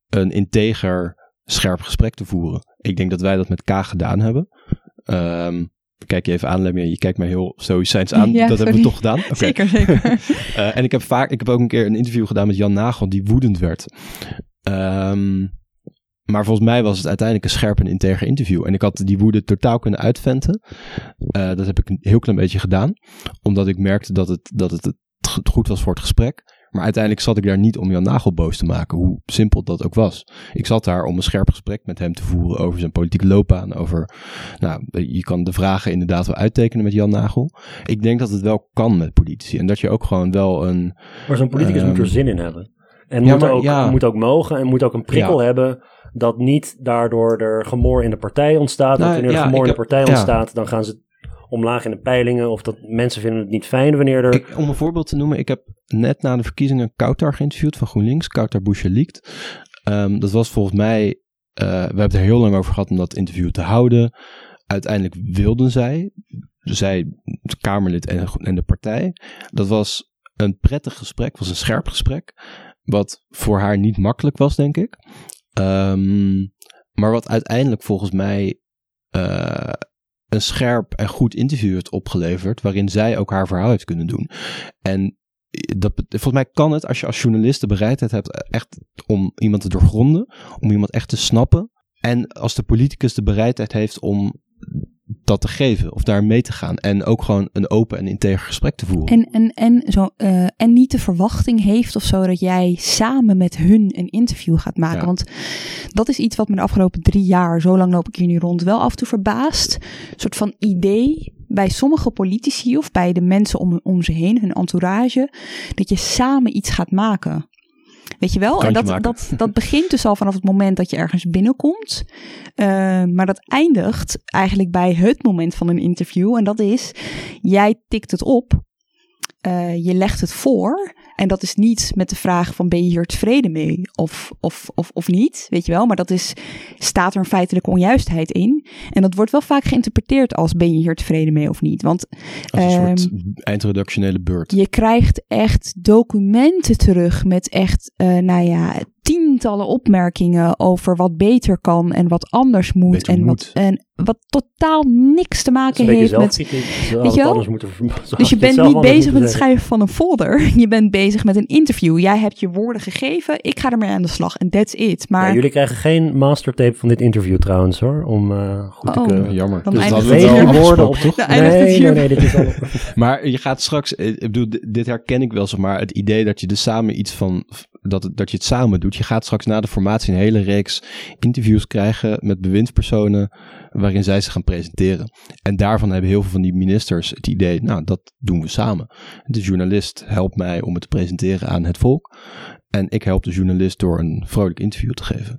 een integer, scherp gesprek te voeren. Ik denk dat wij dat met K gedaan hebben. Ehm, kijk je even aan, Lemmy, je kijkt mij heel stoïcijns aan. Ja, dat hebben we toch gedaan? Zeker, zeker. Eh, en ik heb vaak, ik heb ook een keer een interview gedaan met Jan Nagel, die woedend werd. Ehm, maar volgens mij was het uiteindelijk een scherp en integer interview. En ik had die woede totaal kunnen uitventen. Eh, dat heb ik een heel klein beetje gedaan. Omdat ik merkte dat het, dat het, het goed was voor het gesprek. Maar uiteindelijk zat ik daar niet om Jan Nagel boos te maken, hoe simpel dat ook was. Ik zat daar om een scherp gesprek met hem te voeren over zijn politieke loopbaan. Over, nou, je kan de vragen inderdaad wel uittekenen met Jan Nagel. Ik denk dat het wel kan met politici. En dat je ook gewoon wel een. Maar zo'n politicus Ehm, moet er zin in hebben. En ja, moet, maar ook, ja. moet ook mogen en moet ook een prikkel Ja. hebben dat niet daardoor er gemor in de partij ontstaat. Nou, Want wanneer er ja, gemor in de partij ontstaat, dan gaan ze omlaag in de peilingen. Of dat mensen vinden het niet fijn wanneer er... Ik, om een voorbeeld te noemen, ik heb net na de verkiezingen Kautar geïnterviewd van GroenLinks, Kautar Bouchelikt. Ehm dat was volgens mij, eh, we hebben het er heel lang over gehad om dat interview te houden. Uiteindelijk wilden zij, zij, het Kamerlid en, en de partij. Dat was een prettig gesprek, was een scherp gesprek. Wat voor haar niet makkelijk was, denk ik. Ehm, maar wat uiteindelijk volgens mij eh, een scherp en goed interview heeft opgeleverd. Waarin zij ook haar verhaal heeft kunnen doen. En dat, volgens mij kan het als je als journalist de bereidheid hebt echt om iemand te doorgronden. Om iemand echt te snappen. En als de politicus de bereidheid heeft om dat te geven of daar mee te gaan. En ook gewoon een open en integer gesprek te voeren. En, en, en, zo, eh, en niet de verwachting heeft of zo dat jij samen met hun een interview gaat maken. Ja. Want dat is iets wat me de afgelopen drie jaar, zo lang loop ik hier nu rond, wel af en toe verbaast. Een soort van idee bij sommige politici of bij de mensen om, om ze heen, hun entourage, dat je samen iets gaat maken. Weet je wel? En dat, maken. dat, dat begint dus al vanaf het moment dat je ergens binnenkomt. Eh, maar dat eindigt eigenlijk bij het moment van een interview. En dat is, jij tikt het op. eh, je legt het voor. En dat is niet met de vraag van ben je hier tevreden mee of, of, of, of niet, weet je wel. Maar dat is, staat er een feitelijke onjuistheid in. En dat wordt wel vaak geïnterpreteerd als ben je hier tevreden mee of niet. Want als een ehm, soort eindredactionele beurt. je krijgt echt documenten terug met echt, eh, nou ja, tientallen opmerkingen over wat beter kan en wat anders moet. Beter en, moet. Wat, en wat totaal niks te maken heeft met Weet je wel? anders moeten dus je bent niet bezig met het schrijven van een folder. Je bent bezig met een interview. Jij hebt je woorden gegeven. Ik ga ermee aan de slag. En that's it. Maar Ja, jullie krijgen geen mastertape van dit interview trouwens hoor, om eh, goed te Oh. keuren. Jammer. Dan Dus dat we woorden op toch? Nee, nee, nee, dit is al... Maar je gaat straks, eh, ik bedoel, dit- dit herken ik wel, zeg maar, het idee dat je er samen iets van, dat, dat je het samen doet. Je gaat straks na de formatie een hele reeks interviews krijgen met bewindspersonen, waarin zij zich gaan presenteren. En daarvan hebben heel veel van die ministers het idee, nou, dat doen we samen. De journalist helpt mij om het te presenteren aan het volk. En ik help de journalist door een vrolijk interview te geven.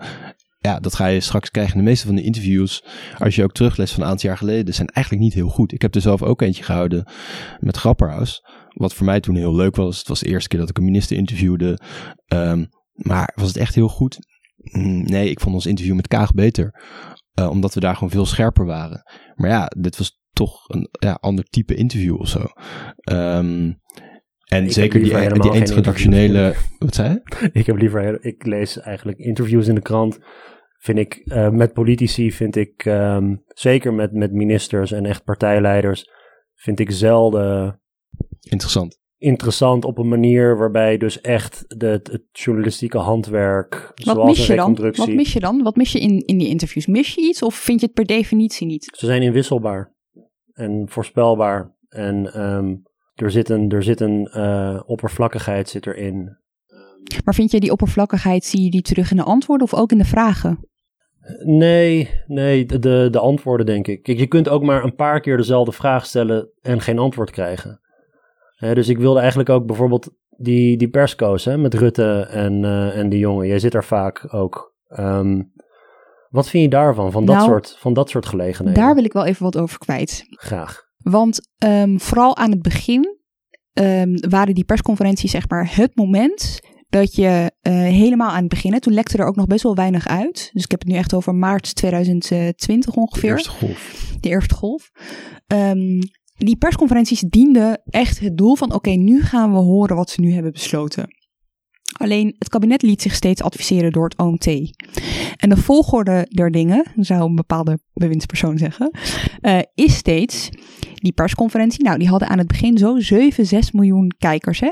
Ja, dat ga je straks krijgen. De meeste van de interviews, als je ook terugleest van een aantal jaar geleden, zijn eigenlijk niet heel goed. Ik heb er zelf ook eentje gehouden met Grapperhaus. Wat voor mij toen heel leuk was. Het was de eerste keer dat ik een minister interviewde. Ehm, maar was het echt heel goed? Mm, Nee, ik vond ons interview met Kaag beter. Eh, omdat we daar gewoon veel scherper waren. Maar ja, dit was toch een ja, ander type interview of zo. Ehm, en zeker die, helemaal die geen introductionele... Wat zei je? Ik heb liever, ik lees eigenlijk interviews in de krant. Vind ik, eh, met politici vind ik, ehm, zeker met, met ministers en echt partijleiders, vind ik zelden Interessant. interessant op een manier waarbij dus echt de, het, journalistieke handwerk, wat zoals mis een je dan? reconstructie, Wat mis je dan? Wat mis je in, in die interviews? Mis je iets of vind je het per definitie niet? ze zijn inwisselbaar en voorspelbaar. En ehm, er zit een, er zit een eh, oppervlakkigheid zit erin. Maar vind je die oppervlakkigheid, zie je die terug in de antwoorden of ook in de vragen? Nee, nee, de, de, de antwoorden denk ik. Kijk, je kunt ook maar een paar keer dezelfde vraag stellen en geen antwoord krijgen. Hè, dus ik wilde eigenlijk ook bijvoorbeeld die, die persco's hè, met Rutte en, eh, en die jongen. Jij zit daar vaak ook. Ehm, wat vind je daarvan, van dat, Nou, soort, van dat soort gelegenheden? Daar wil ik wel even wat over kwijt. Graag. Want ehm, vooral aan het begin ehm, waren die persconferenties zeg maar het moment dat je eh, helemaal aan het begin, hè, toen lekte er ook nog best wel weinig uit. Dus ik heb het nu echt over maart 2020 ongeveer. Eerste golf. de eerste golf. Die persconferenties dienden echt het doel van: oké, nu gaan we horen wat ze nu hebben besloten. Alleen het kabinet liet zich steeds adviseren door het OMT. En de volgorde der dingen, zou een bepaalde bewindspersoon zeggen, eh, is steeds die persconferentie. Nou, die hadden aan het begin zo 7, 6 miljoen kijkers. Hè?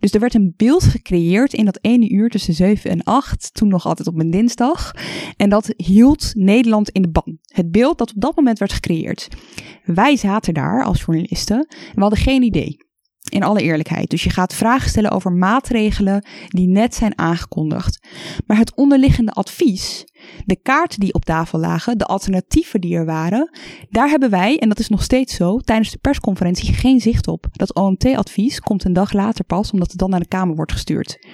Dus er werd een beeld gecreëerd in dat ene uur tussen 7 en 8, toen nog altijd op een dinsdag. En dat hield Nederland in de ban. Het beeld dat op dat moment werd gecreëerd. Wij zaten daar als journalisten en we hadden geen idee. In alle eerlijkheid. Dus je gaat vragen stellen over maatregelen die net zijn aangekondigd. Maar het onderliggende advies, de kaarten die op tafel lagen, de alternatieven die er waren, daar hebben wij, en dat is nog steeds zo, tijdens de persconferentie geen zicht op. Dat OMT-advies komt een dag later pas, omdat het dan naar de Kamer wordt gestuurd.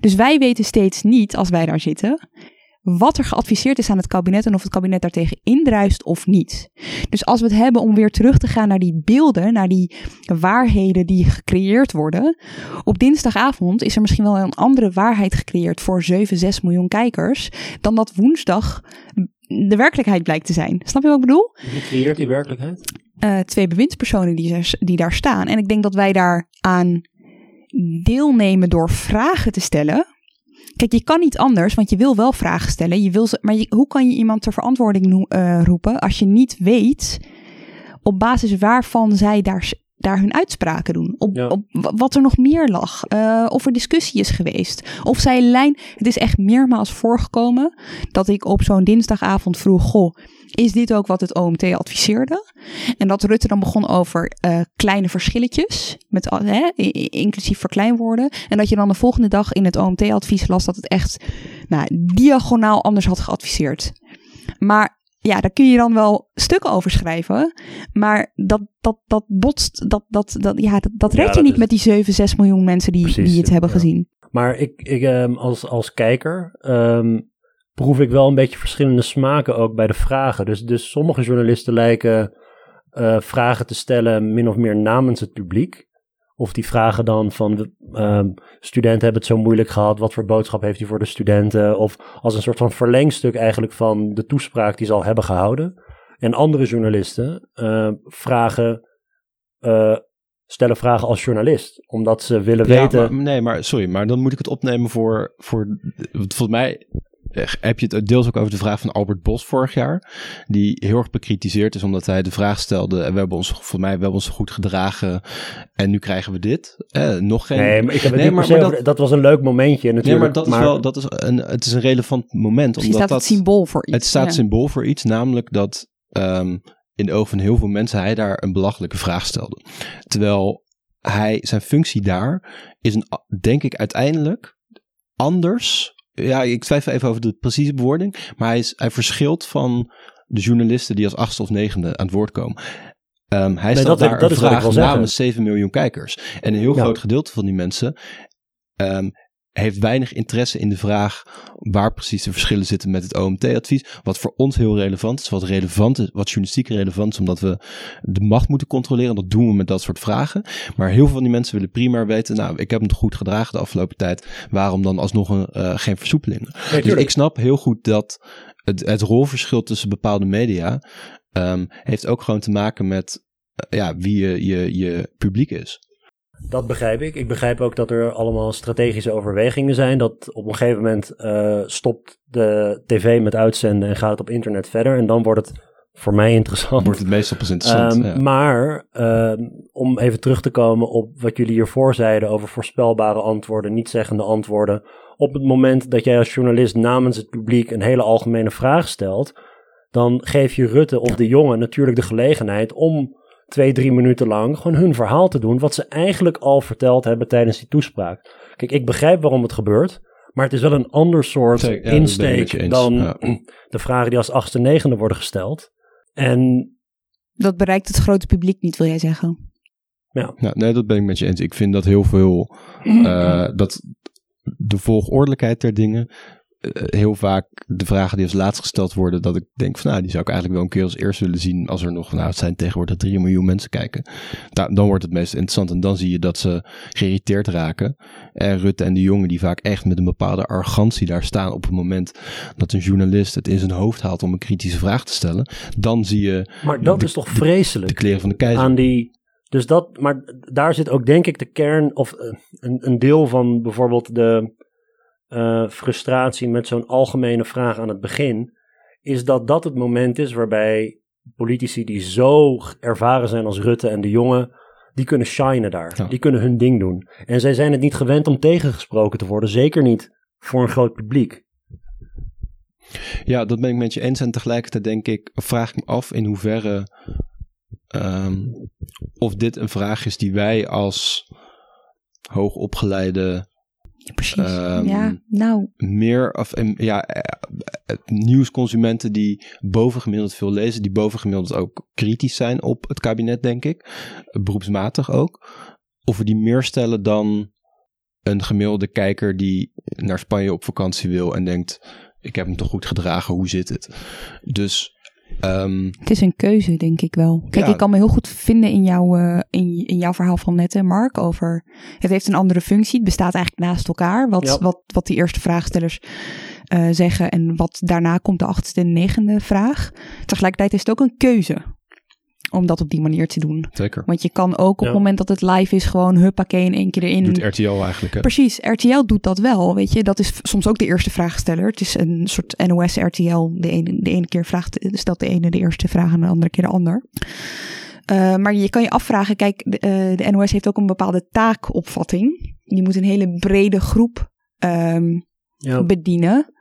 Dus wij weten steeds niet, als wij daar zitten, wat er geadviseerd is aan het kabinet en of het kabinet daartegen indruist of niet. Dus als we het hebben om weer terug te gaan naar die beelden, naar die waarheden die gecreëerd worden, op dinsdagavond is er misschien wel een andere waarheid gecreëerd voor 7, 6 miljoen kijkers dan dat woensdag de werkelijkheid blijkt te zijn. Snap je wat ik bedoel? Wie creëert die werkelijkheid? Uh, twee bewindspersonen die, die daar staan. En ik denk dat wij daar aan deelnemen door vragen te stellen Kijk, je kan niet anders, want je wil wel vragen stellen. Je wil ze, maar je, hoe kan je iemand ter verantwoording uh, roepen als je niet weet op basis waarvan zij daar, daar hun uitspraken doen? Op, op wat er nog meer lag? Uh, of er discussie is geweest? Of zij lijn. Het is echt meermaals voorgekomen dat ik op zo'n dinsdagavond vroeg: Goh is dit ook wat het OMT adviseerde? En dat Rutte dan begon over uh, kleine verschilletjes, met, uh, inclusief verkleinwoorden. En dat je dan de volgende dag in het OMT-advies las dat het echt nou, diagonaal anders had geadviseerd. Maar ja, daar kun je dan wel stukken over schrijven. Maar dat, dat, dat botst, dat, dat, dat, ja, dat, dat red je niet met die 7, 6 miljoen mensen die, die het hebben gezien. Maar ik, ik um, als, als kijker um, proef ik wel een beetje verschillende smaken ook bij de vragen. Dus, dus sommige journalisten lijken uh, vragen te stellen min of meer namens het publiek. Of die vragen dan van uh, studenten hebben het zo moeilijk gehad. Wat voor boodschap heeft hij voor de studenten? Of als een soort van verlengstuk eigenlijk van de toespraak die ze al hebben gehouden. En andere journalisten uh, vragen, uh, stellen vragen als journalist. Omdat ze willen ja, weten. Maar, nee, maar sorry, maar dan moet ik het opnemen voor. voor volgens mij heb je het deels ook over de vraag van Albert Bos vorig jaar. Die heel erg bekritiseerd is omdat hij de vraag stelde. En we hebben ons, voor mij, we hebben ons goed gedragen. En nu krijgen we dit. Eh, nog geen. Nee, maar ik heb het nee, maar, maar dat, dat, was een leuk momentje natuurlijk. Nee, maar dat is wel, dat is een, het is een relevant moment. Omdat staat het symbool voor iets. Het staat symbool voor iets, namelijk dat um, in de ogen van heel veel mensen hij daar een belachelijke vraag stelde. Terwijl hij, zijn functie daar is een, denk ik uiteindelijk anders ja, ik twijfel even over de precieze bewoording. Maar hij, is, hij verschilt van de journalisten die als achtste of negende aan het woord komen. Um, hij nee, stelt daar dat een vraag namens 7 miljoen kijkers. En een heel groot gedeelte van die mensen um, heeft weinig interesse in de vraag waar precies de verschillen zitten met het OMT-advies. Wat voor ons heel relevant is, wat relevant is, wat journalistiek relevant is, omdat we de macht moeten controleren. Dat doen we met dat soort vragen. Maar heel veel van die mensen willen primair weten, nou, ik heb hem goed gedragen de afgelopen tijd. Waarom dan alsnog een, uh, geen versoepeling? dus ik snap heel goed dat het, het rolverschil tussen bepaalde media um, heeft ook gewoon te maken met uh, ja, wie je, je, je publiek is. Dat begrijp ik. Ik begrijp ook dat er allemaal strategische overwegingen zijn. Dat op een gegeven moment uh, stopt de tv met uitzenden en gaat het op internet verder. En dan wordt het voor mij interessant. Wordt het meestal pas interessant. Um, ja. Maar uh, om even terug te komen op wat jullie hiervoor zeiden over voorspelbare antwoorden, niet zeggende antwoorden. Op het moment dat jij als journalist namens het publiek een hele algemene vraag stelt, dan geef je Rutte of de jongen natuurlijk de gelegenheid om twee, drie minuten lang gewoon hun verhaal te doen. Wat ze eigenlijk al verteld hebben tijdens die toespraak. Kijk, ik begrijp waarom het gebeurt. Maar het is wel een ander soort insteek dan de vragen die als achtste, negende worden gesteld. En dat bereikt het grote publiek niet, wil jij zeggen? Ja. ja nee, dat ben ik met je eens. Ik vind dat heel veel, uh, dat de volgordelijkheid der dingen eh, heel vaak de vragen die als laatst gesteld worden, dat ik denk van nou, die zou ik eigenlijk wel een keer als eerst willen zien als er nog, nou het zijn tegenwoordig 3 miljoen mensen kijken. Nou, dan wordt het meest interessant en dan zie je dat ze geïrriteerd raken. En Rutte en de jongen die vaak echt met een bepaalde arrogantie daar staan op het moment dat een journalist het in zijn hoofd haalt om een kritische vraag te stellen, dan zie je... Maar dat is toch vreselijk? De, kleren van de keizer. Aan die, dus dat, maar daar zit ook denk ik de kern of uh, een, een deel van bijvoorbeeld de uh, frustratie met zo'n algemene vraag aan het begin, is dat dat het moment is waarbij politici die zo ervaren zijn als Rutte en de jongen, die kunnen shinen daar. Die kunnen hun ding doen. En zij zijn het niet gewend om tegengesproken te worden, zeker niet voor een groot publiek. Ja, dat ben ik met je eens. En tegelijkertijd denk ik, vraag ik me af in hoeverre ehm, of dit een vraag is die wij als hoogopgeleide Precies. Ehm, ja, nou, meer of em, ja, eh, eh, nieuwsconsumenten die bovengemiddeld veel lezen, die bovengemiddeld ook kritisch zijn op het kabinet, denk ik, beroepsmatig ook, of we die meer stellen dan een gemiddelde kijker die naar Spanje op vakantie wil en denkt, ik heb hem toch goed gedragen, hoe zit het? Dus ehm, het is een keuze, denk ik wel. Kijk, Ja. ik kan me heel goed vinden in, jouw eh, in, in jouw verhaal van net, hè, Mark, over het heeft een andere functie. Het bestaat eigenlijk naast elkaar. Wat, Ja. wat, wat die eerste vraagstellers eh, zeggen en wat daarna komt, de achtste en negende vraag. Tegelijkertijd is het ook een keuze om dat op die manier te doen. zeker. Want je kan ook op Ja. het moment dat het live is, gewoon huppakee in één keer erin. Doet RTL eigenlijk, hè? Precies, RTL doet dat wel, weet je. Dat is soms ook de eerste vraagsteller. Het is een soort NOS-RTL. De ene, de ene keer vraagt, stelt de ene de eerste vraag en de andere keer de ander. Eh, maar je kan je afvragen, kijk, de, eh, de NOS heeft ook een bepaalde taakopvatting. Die moet een hele brede groep ehm, Ja, bedienen.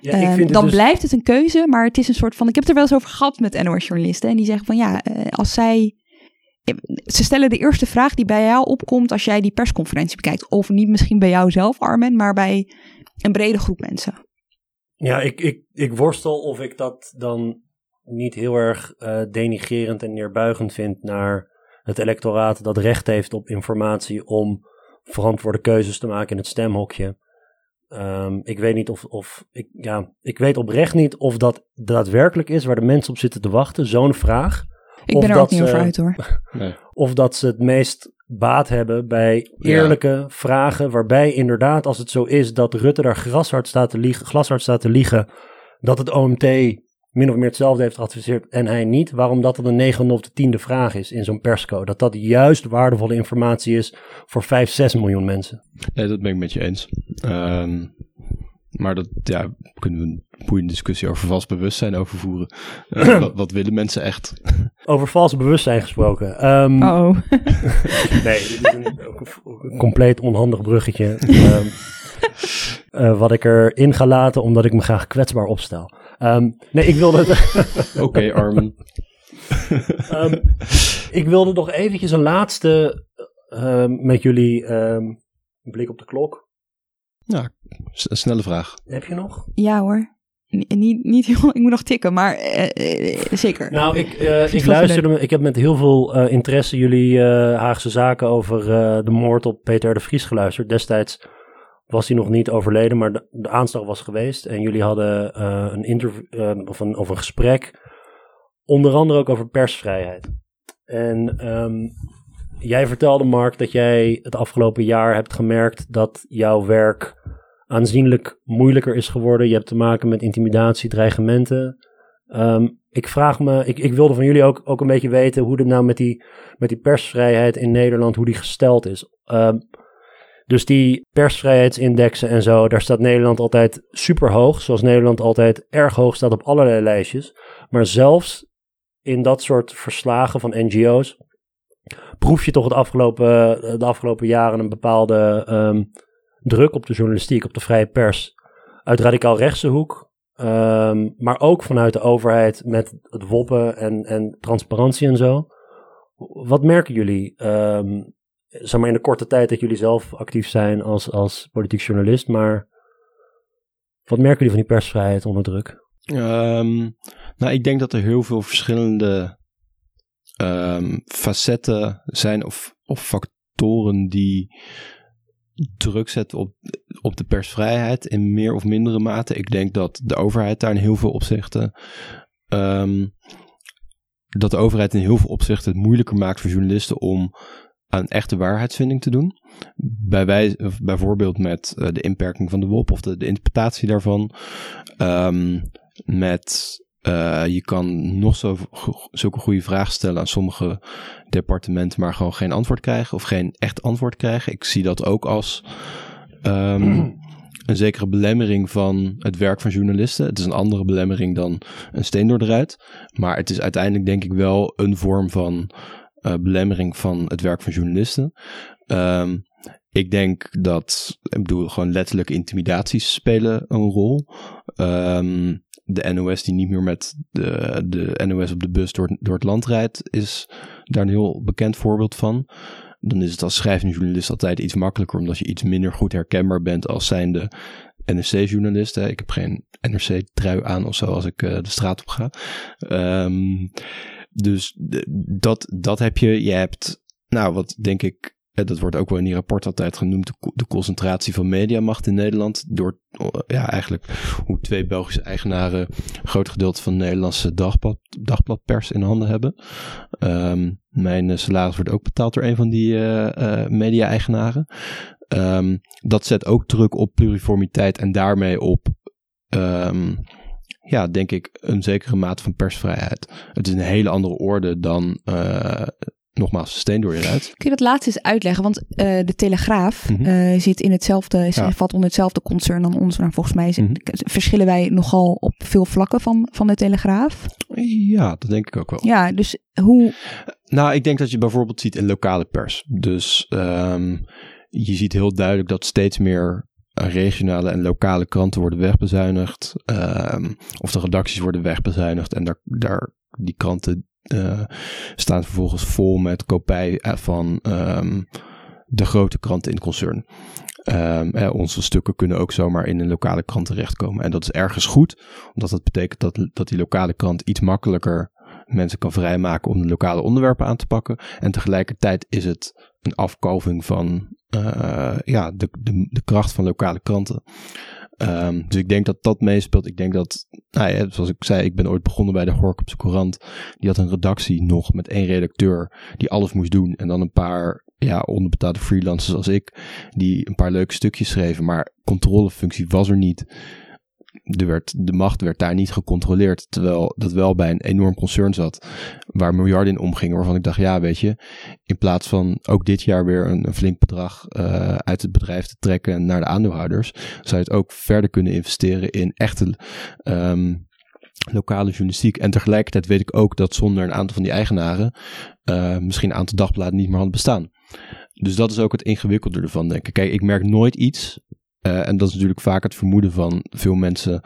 Ja, ik Ehm, vind dan dus- blijft het een keuze, maar het is een soort van... Ik heb het er wel eens over gehad met NOS-journalisten. En die zeggen van ja, eh, als zij... Ze stellen de eerste vraag die bij jou opkomt als jij die persconferentie bekijkt. Of niet misschien bij jou zelf, Armen, maar bij een brede groep mensen. Ja, ik, ik, ik worstel of ik dat dan niet heel erg eh, denigerend en neerbuigend vind naar het electoraat dat recht heeft op informatie om verantwoorde keuzes te maken in het stemhokje. Ehm, ik weet niet of, of ik, ja, ik weet oprecht niet of dat daadwerkelijk is waar de mensen op zitten te wachten, zo'n vraag. Ik Of ben er ook niet over uit hoor. Nee. Of dat ze het meest baat hebben bij eerlijke vragen. Waarbij inderdaad, als het zo is dat Rutte daar grashard staat te liegen, glashard staat te liegen. Dat het OMT min of meer hetzelfde heeft geadviseerd en hij niet. Waarom dat dan de negende of de tiende vraag is in zo'n persco. Dat dat juist waardevolle informatie is voor 5, 6 miljoen mensen. Nee, dat ben ik met je eens. Ehm, maar dat, ja, kunnen we een boeiende discussie over vals bewustzijn over voeren. Eh, wat, wat willen mensen echt? Over vals bewustzijn gesproken. Ehm, Oh, Nee, dit is een, een compleet onhandig bruggetje. Ehm, eh, wat ik erin ga laten, omdat ik me graag kwetsbaar opstel. Ehm, nee, ik wilde, Oké, Armen. ehm, ik wilde nog eventjes een laatste ehm, met jullie ehm, blik op de klok. Ja, een snelle vraag. Heb je nog? ja hoor. N- niet, niet heel, ik moet nog tikken, maar eh, eh, zeker. Nou, ik, eh, ik luisterde, me- ik heb met heel veel eh, interesse jullie eh, Haagse zaken over eh, de moord op Peter de Vries geluisterd. Destijds was hij nog niet overleden, maar de, de aanslag was geweest. En jullie hadden eh, een interview eh, of, een, gesprek, onder andere ook over persvrijheid. En ehm, jij vertelde, Mark, dat jij het afgelopen jaar hebt gemerkt dat jouw werk aanzienlijk moeilijker is geworden. Je hebt te maken met intimidatie, dreigementen. Ehm, ik vraag me, ik, ik wilde van jullie ook, ook een beetje weten hoe het nou met die, met die persvrijheid in Nederland, hoe die gesteld is. Ehm, dus die persvrijheidsindexen en zo, daar staat Nederland altijd super hoog. Zoals Nederland altijd erg hoog staat op allerlei lijstjes. Maar zelfs in dat soort verslagen van NGO's proef je toch het afgelopen, de afgelopen jaren een bepaalde ehm, druk op de journalistiek, op de vrije pers. Uit radicaal rechtse hoek, ehm, maar ook vanuit de overheid met het woppen en, en transparantie en zo. Wat merken jullie, ehm, zeg maar in de korte tijd dat jullie zelf actief zijn als, als politiek journalist, maar wat merken jullie van die persvrijheid onder druk? Ehm, nou, ik denk dat er heel veel verschillende ehm, facetten zijn of, of factoren die druk zetten op, op de persvrijheid in meer of mindere mate. Ik denk dat de overheid daar in heel veel opzichten. ehm, dat de overheid in heel veel opzichten het moeilijker maakt voor journalisten om aan echte waarheidsvinding te doen. Bij wij, bijvoorbeeld met eh, de inperking van de WOP of de, de interpretatie daarvan. Ehm, met eh, je kan nog zo, zulke goede vragen stellen aan sommige departementen, maar gewoon geen antwoord krijgen of geen echt antwoord krijgen. Ik zie dat ook als ehm, een zekere belemmering van het werk van journalisten. Het is een andere belemmering dan een steen door de ruit. Maar het is uiteindelijk denk ik wel een vorm van eh, belemmering van het werk van journalisten. Ehm, ik denk dat, ik bedoel, gewoon letterlijk intimidaties spelen een rol. Ehm, de NOS die niet meer met de, de NOS op de bus door, door het land rijdt, is daar een heel bekend voorbeeld van. Dan is het als schrijvende journalist altijd iets makkelijker, omdat je iets minder goed herkenbaar bent als zijnde NRC-journalist. Ik heb geen NRC-trui aan of zo als ik uh, de straat op ga. Um, dus dat, dat heb je. Je hebt, nou, wat denk ik dat wordt ook wel in die rapport altijd genoemd, de, concentratie van mediamacht in Nederland. Door ja, eigenlijk hoe twee Belgische eigenaren een groot gedeelte van de Nederlandse dagblad, dagbladpers in handen hebben. Um, mijn salaris wordt ook betaald door een van die media-eigenaren. Um, dat zet ook druk op pluriformiteit en daarmee op, um, ja, denk ik, een zekere mate van persvrijheid. Het is een hele andere orde dan uh, nogmaals, steen door je ruit. Kun je dat laatst eens uitleggen? Want uh, de Telegraaf mm -hmm. uh, zit in hetzelfde, ja. valt onder hetzelfde concern dan ons. Nou, volgens mij zijn, mm -hmm. verschillen wij nogal op veel vlakken van, van de Telegraaf. Ja, dat denk ik ook wel. Ja, dus hoe... Nou, ik denk dat je bijvoorbeeld ziet in lokale pers. Dus um, je ziet heel duidelijk dat steeds meer regionale en lokale kranten worden wegbezuinigd. Um, of de redacties worden wegbezuinigd. En daar, daar die kranten uh, staan vervolgens vol met kopij van um, de grote kranten in concern. Um, eh, onze stukken kunnen ook zomaar in een lokale krant terechtkomen. En dat is ergens goed, omdat dat betekent dat, dat die lokale krant iets makkelijker mensen kan vrijmaken om de lokale onderwerpen aan te pakken. En tegelijkertijd is het een afkalving van uh, ja, de, de, de kracht van lokale kranten. Um, dus ik denk dat dat meespeelt. Ik denk dat, nou ja, zoals ik zei, ik ben ooit begonnen bij de Gorkopse Courant. Die had een redactie nog met één redacteur die alles moest doen. En dan een paar ja, onderbetaalde freelancers als ik, die een paar leuke stukjes schreven. Maar controlefunctie was er niet er werd, de macht werd daar niet gecontroleerd. Terwijl dat wel bij een enorm concern zat. Waar miljarden in omgingen. Waarvan ik dacht, ja, weet je. In plaats van ook dit jaar weer een, flink bedrag uh, uit het bedrijf te trekken naar de aandeelhouders. Zou je het ook verder kunnen investeren in echte. Um, lokale journalistiek. En tegelijkertijd weet ik ook dat zonder een aantal van die eigenaren. Uh, misschien een aantal dagbladen niet meer hadden bestaan. Dus dat is ook het ingewikkelde ervan, denk ik. Kijk, ik merk nooit iets uh, en dat is natuurlijk vaak het vermoeden van veel mensen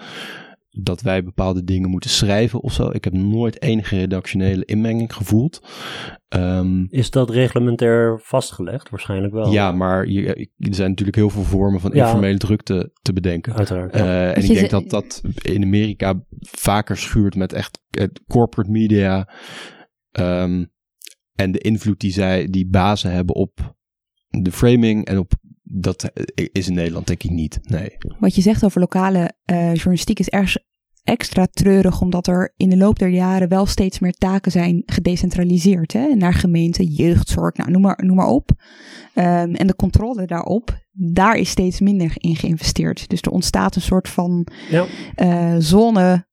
dat wij bepaalde dingen moeten schrijven of zo. Ik heb nooit enige redactionele inmenging gevoeld. Um, is dat reglementair vastgelegd? Waarschijnlijk wel. Ja, maar je, er zijn natuurlijk heel veel vormen van ja, informele druk te, te bedenken. Uiteraard. Ja. Uh, en ik denk dat dat in Amerika vaker schuurt met echt corporate media. Um, en de invloed die zij, die bazen hebben op de framing en op dat is in Nederland denk ik niet. Nee. Wat je zegt over lokale uh, journalistiek is erg extra treurig, omdat er in de loop der jaren wel steeds meer taken zijn gedecentraliseerd. Hè? Naar gemeente, jeugdzorg, nou, noem, maar, noem maar op. Um, en de controle daarop, daar is steeds minder in geïnvesteerd. Dus er ontstaat een soort van ja. uh, zone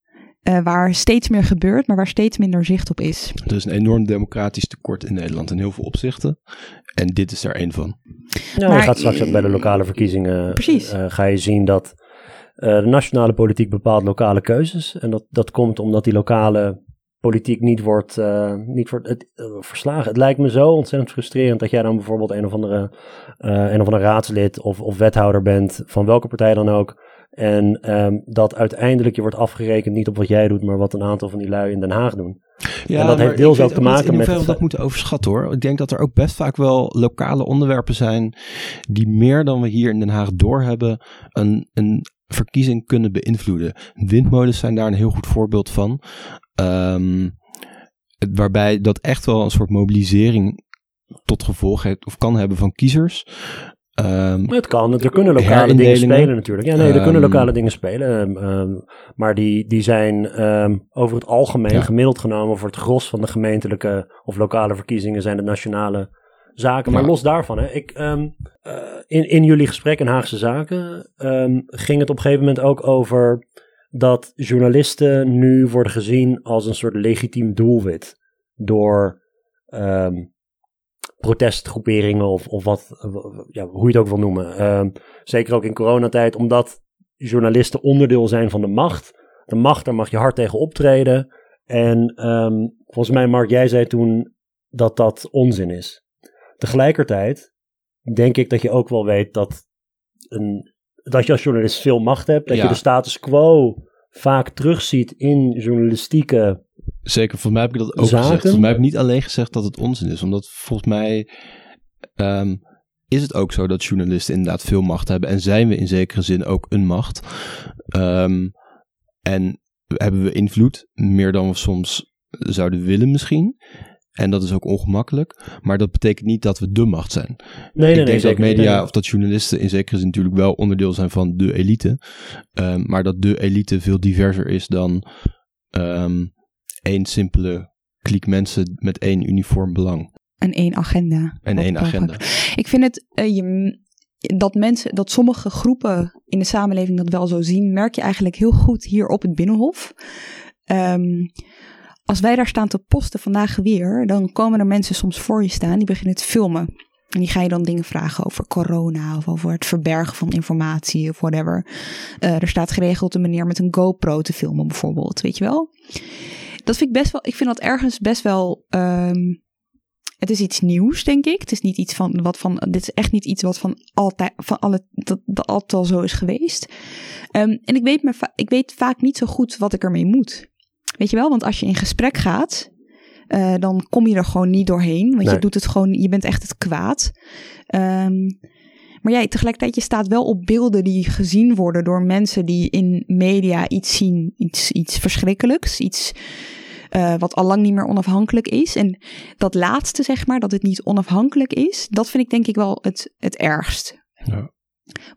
uh, waar steeds meer gebeurt, maar waar steeds minder zicht op is. Er is een enorm democratisch tekort in Nederland in heel veel opzichten. En dit is er één van. Nou, je gaat straks ook bij de lokale verkiezingen. Precies. Uh, ga je zien dat uh, de nationale politiek bepaalt lokale keuzes. En dat, dat komt omdat die lokale politiek niet wordt, uh, niet wordt het, verslagen. Het lijkt me zo ontzettend frustrerend dat jij dan bijvoorbeeld een of andere, een of andere raadslid of, of wethouder bent, van welke partij dan ook. En um, dat uiteindelijk je wordt afgerekend niet op wat jij doet, maar wat een aantal van die lui in Den Haag doen. Ja, en dat heeft deels ook te maken met. Ik dat moeten overschatten hoor. Ik denk dat er ook best vaak wel lokale onderwerpen zijn die meer dan we hier in Den Haag doorhebben, een, een verkiezing kunnen beïnvloeden. Windmolens zijn daar een heel goed voorbeeld van. Um, waarbij dat echt wel een soort mobilisering tot gevolg heeft of kan hebben van kiezers. Um, het kan, er kunnen lokale dingen spelen natuurlijk. Ja, nee, er um, kunnen ehm, lokale dingen spelen. Um, maar die, die zijn over het algemeen, ja. gemiddeld genomen, voor het gros van de gemeentelijke of lokale verkiezingen zijn de nationale zaken. Maar ja. los daarvan, hè, ik, uh, in, in jullie gesprek in Haagse Zaken ging het op een gegeven moment ook over dat journalisten nu worden gezien als een soort legitiem doelwit door protestgroeperingen of, of wat, ja, hoe je het ook wil noemen. Um, zeker ook in coronatijd, omdat journalisten onderdeel zijn van de macht. De macht, daar mag je hard tegen optreden. En um, volgens mij, Mark, jij zei toen dat dat onzin is. Tegelijkertijd denk ik dat je ook wel weet dat, een, dat je als journalist veel macht hebt. Dat ja. je de status quo vaak terugziet in journalistieke Zeker, volgens mij heb ik dat ook Zaken? gezegd. Volgens mij heb ik niet alleen gezegd dat het onzin is. Omdat volgens mij ehm, is het ook zo dat journalisten inderdaad veel macht hebben. En zijn we in zekere zin ook een macht. Ehm, en hebben we invloed, meer dan we soms zouden willen misschien. En dat is ook ongemakkelijk. Maar dat betekent niet dat we de macht zijn. Nee, ik nee, denk dat niet. media of dat journalisten in zekere zin natuurlijk wel onderdeel zijn van de elite. Ehm, maar dat de elite veel diverser is dan één simpele kliek mensen met één uniform belang En één agenda. en één agenda. Ik vind het, eh, je, dat mensen, dat sommige groepen in de samenleving dat wel zo zien, merk je eigenlijk heel goed hier op het Binnenhof. Ehm, als wij daar staan te posten vandaag weer, dan komen er mensen soms voor je staan die beginnen te filmen. En die ga je dan dingen vragen over corona of over het verbergen van informatie of whatever. Eh, er staat geregeld een meneer met een GoPro te filmen bijvoorbeeld, weet je wel. Dat vind ik best wel, ik vind dat ergens best wel ehm, het is iets nieuws, denk ik. Het is niet iets van wat van. Dit is echt niet iets wat van altijd van alle dat, dat altijd al zo is geweest. Ehm, en ik weet, me, va- ik weet vaak niet zo goed wat ik ermee moet. Weet je wel? Want als je in gesprek gaat, eh, dan kom je er gewoon niet doorheen. Want Nee. je doet het gewoon. Je bent echt het kwaad. Ehm, maar ja, tegelijkertijd, je staat wel op beelden die gezien worden door mensen die in media iets zien, iets, iets verschrikkelijks, iets eh, wat al lang niet meer onafhankelijk is. En dat laatste, zeg maar, dat het niet onafhankelijk is, dat vind ik denk ik wel het, het ergst. Ja.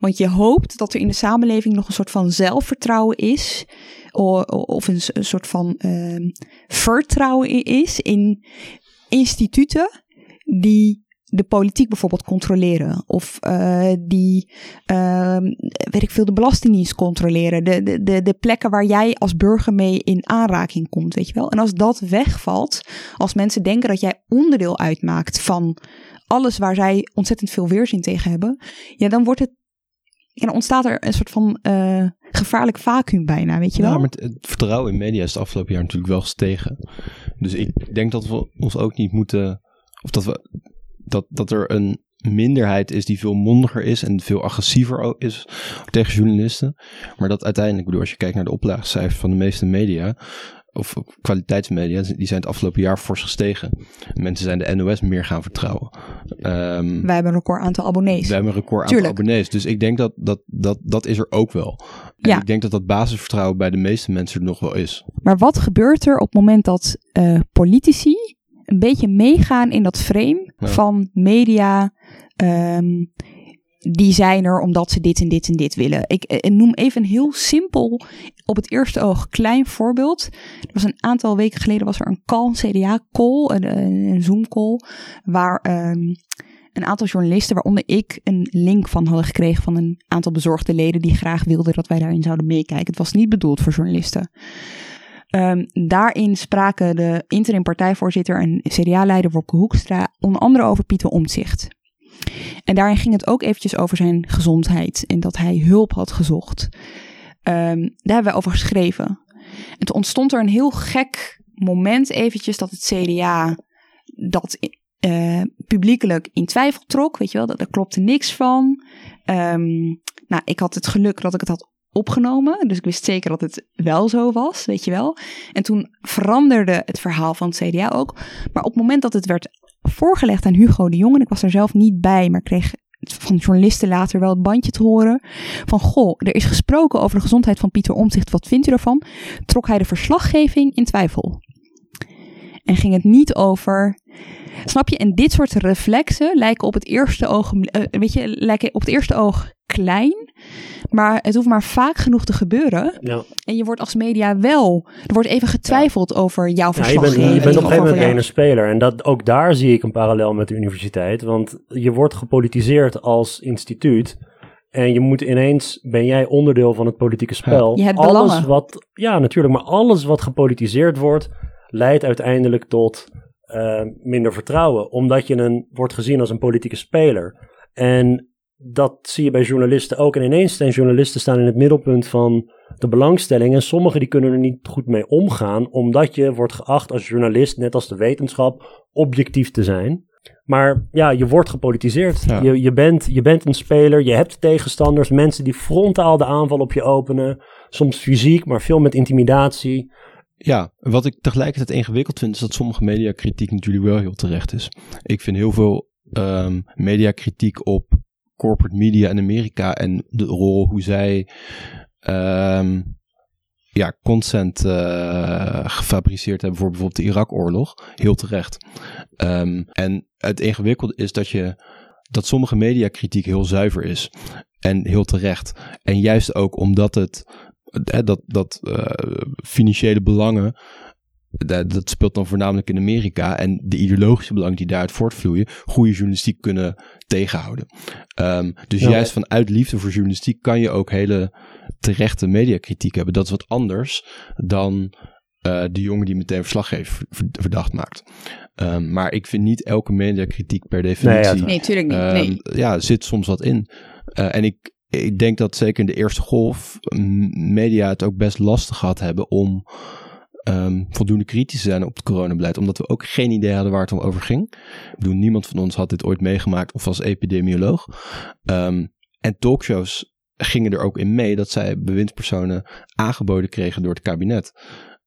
Want je hoopt dat er in de samenleving nog een soort van zelfvertrouwen is. Of een, soort van ehm, vertrouwen is in instituten die de politiek bijvoorbeeld controleren. Of eh, die, ehm, weet ik veel, de Belastingdienst controleren. De, de, de, de plekken waar jij als burger mee in aanraking komt, weet je wel. En als dat wegvalt, als mensen denken dat jij onderdeel uitmaakt van alles waar zij ontzettend veel weerzin tegen hebben, ja, dan wordt het. Ja, dan ontstaat er een soort van eh, gevaarlijk vacuüm bijna, weet je wel? Ja, maar het, het vertrouwen in media is het afgelopen jaar natuurlijk wel gestegen. Dus ik denk dat we ons ook niet moeten. Of dat, we, dat, dat er een minderheid is die veel mondiger is en veel agressiever is tegen journalisten. Maar dat uiteindelijk, ik bedoel, als je kijkt naar de oplagecijfers van de meeste media, of kwaliteitsmedia, die zijn het afgelopen jaar fors gestegen. Mensen zijn de NOS meer gaan vertrouwen. Ehm, Wij hebben een record aantal abonnees. we hebben een record aantal Tuurlijk. abonnees. Dus ik denk dat dat, dat dat is er ook wel. En Ja. ik denk dat dat basisvertrouwen bij de meeste mensen er nog wel is. Maar wat gebeurt er op het moment dat eh, politici een beetje meegaan in dat frame Ja. van media? ehm, die zijn er omdat ze dit en dit en dit willen. Ik eh, noem even een heel simpel, op het eerste oog klein voorbeeld. Er was een aantal weken geleden was er een call, een CDA-call, een, een Zoom-call, waar ehm, een aantal journalisten, waaronder ik, een link van hadden gekregen van een aantal bezorgde leden die graag wilden dat wij daarin zouden meekijken. Het was niet bedoeld voor journalisten. Ehm, daarin spraken de interim partijvoorzitter en CDA-leider Wopke Hoekstra onder andere over Pieter Omtzigt. En daarin ging het ook eventjes over zijn gezondheid en dat hij hulp had gezocht. Ehm, daar hebben we over geschreven. En toen ontstond er een heel gek moment eventjes dat het CDA dat eh, publiekelijk in twijfel trok. Weet je wel, dat, daar klopte niks van. Ehm, nou, ik had het geluk dat ik het had opgenomen. Dus ik wist zeker dat het wel zo was, weet je wel. En toen veranderde het verhaal van het CDA ook. Maar op het moment dat het werd voorgelegd aan Hugo de Jong... en ik was er zelf niet bij, maar kreeg van journalisten later wel het bandje te horen... van goh, er is gesproken over de gezondheid van Pieter Omtzigt. Wat vindt u daarvan? Trok hij de verslaggeving in twijfel. En ging het niet over... Snap je? En dit soort reflexen lijken op het eerste oog, eh, weet je, lijken op het eerste oog klein, maar het hoeft maar vaak genoeg te gebeuren. Ja. En je wordt als media wel, er wordt even getwijfeld over jouw Ja, je bent, je bent op een gegeven moment een speler. En dat, ook daar zie ik een parallel met de universiteit. Want je wordt gepolitiseerd als instituut. En je moet ineens, ben jij onderdeel van het politieke spel. Je hebt alles belangen. wat, ja, natuurlijk. Maar alles wat gepolitiseerd wordt, leidt uiteindelijk tot eh, minder vertrouwen. Omdat je een, wordt gezien als een politieke speler. En dat zie je bij journalisten ook. En ineens zijn journalisten staan in het middelpunt van de belangstelling. En sommigen die kunnen er niet goed mee omgaan, omdat je wordt geacht als journalist, net als de wetenschap, objectief te zijn. Maar ja, je wordt gepolitiseerd. Ja. Je, je, bent, je bent een speler, je hebt tegenstanders, mensen die frontaal de aanval op je openen. soms fysiek, maar veel met intimidatie. Ja, wat ik tegelijkertijd ingewikkeld vind, is dat sommige mediakritiek natuurlijk wel heel terecht is. Ik vind heel veel um, mediakritiek op corporate media in Amerika en de rol hoe zij um, ja, consent uh, gefabriceerd hebben voor bijvoorbeeld de Irak-oorlog. Heel terecht. Um, en het ingewikkelde is dat je dat sommige mediakritiek heel zuiver is en heel terecht. En juist ook omdat het dat, dat uh, financiële belangen dat, dat, speelt dan voornamelijk in Amerika. En de ideologische belangen die daaruit voortvloeien, goede journalistiek kunnen tegenhouden. Um, dus juist vanuit liefde voor journalistiek kan je ook hele terechte mediakritiek hebben. Dat is wat anders dan uh, de jongen die meteen verslaggever verdacht maakt. Um, maar ik vind niet elke mediakritiek per definitie. Nee, natuurlijk niet. Nee. Um, ja, zit soms wat in. Uh, en ik, ik denk dat zeker in de eerste golf media het ook best lastig gehad hebben om um, voldoende kritisch te zijn op het coronabeleid. Omdat we ook geen idee hadden waar het om over ging. Ik niemand van ons had dit ooit meegemaakt of als epidemioloog. Um, en talkshows gingen er ook in mee dat zij bewindspersonen aangeboden kregen door het kabinet.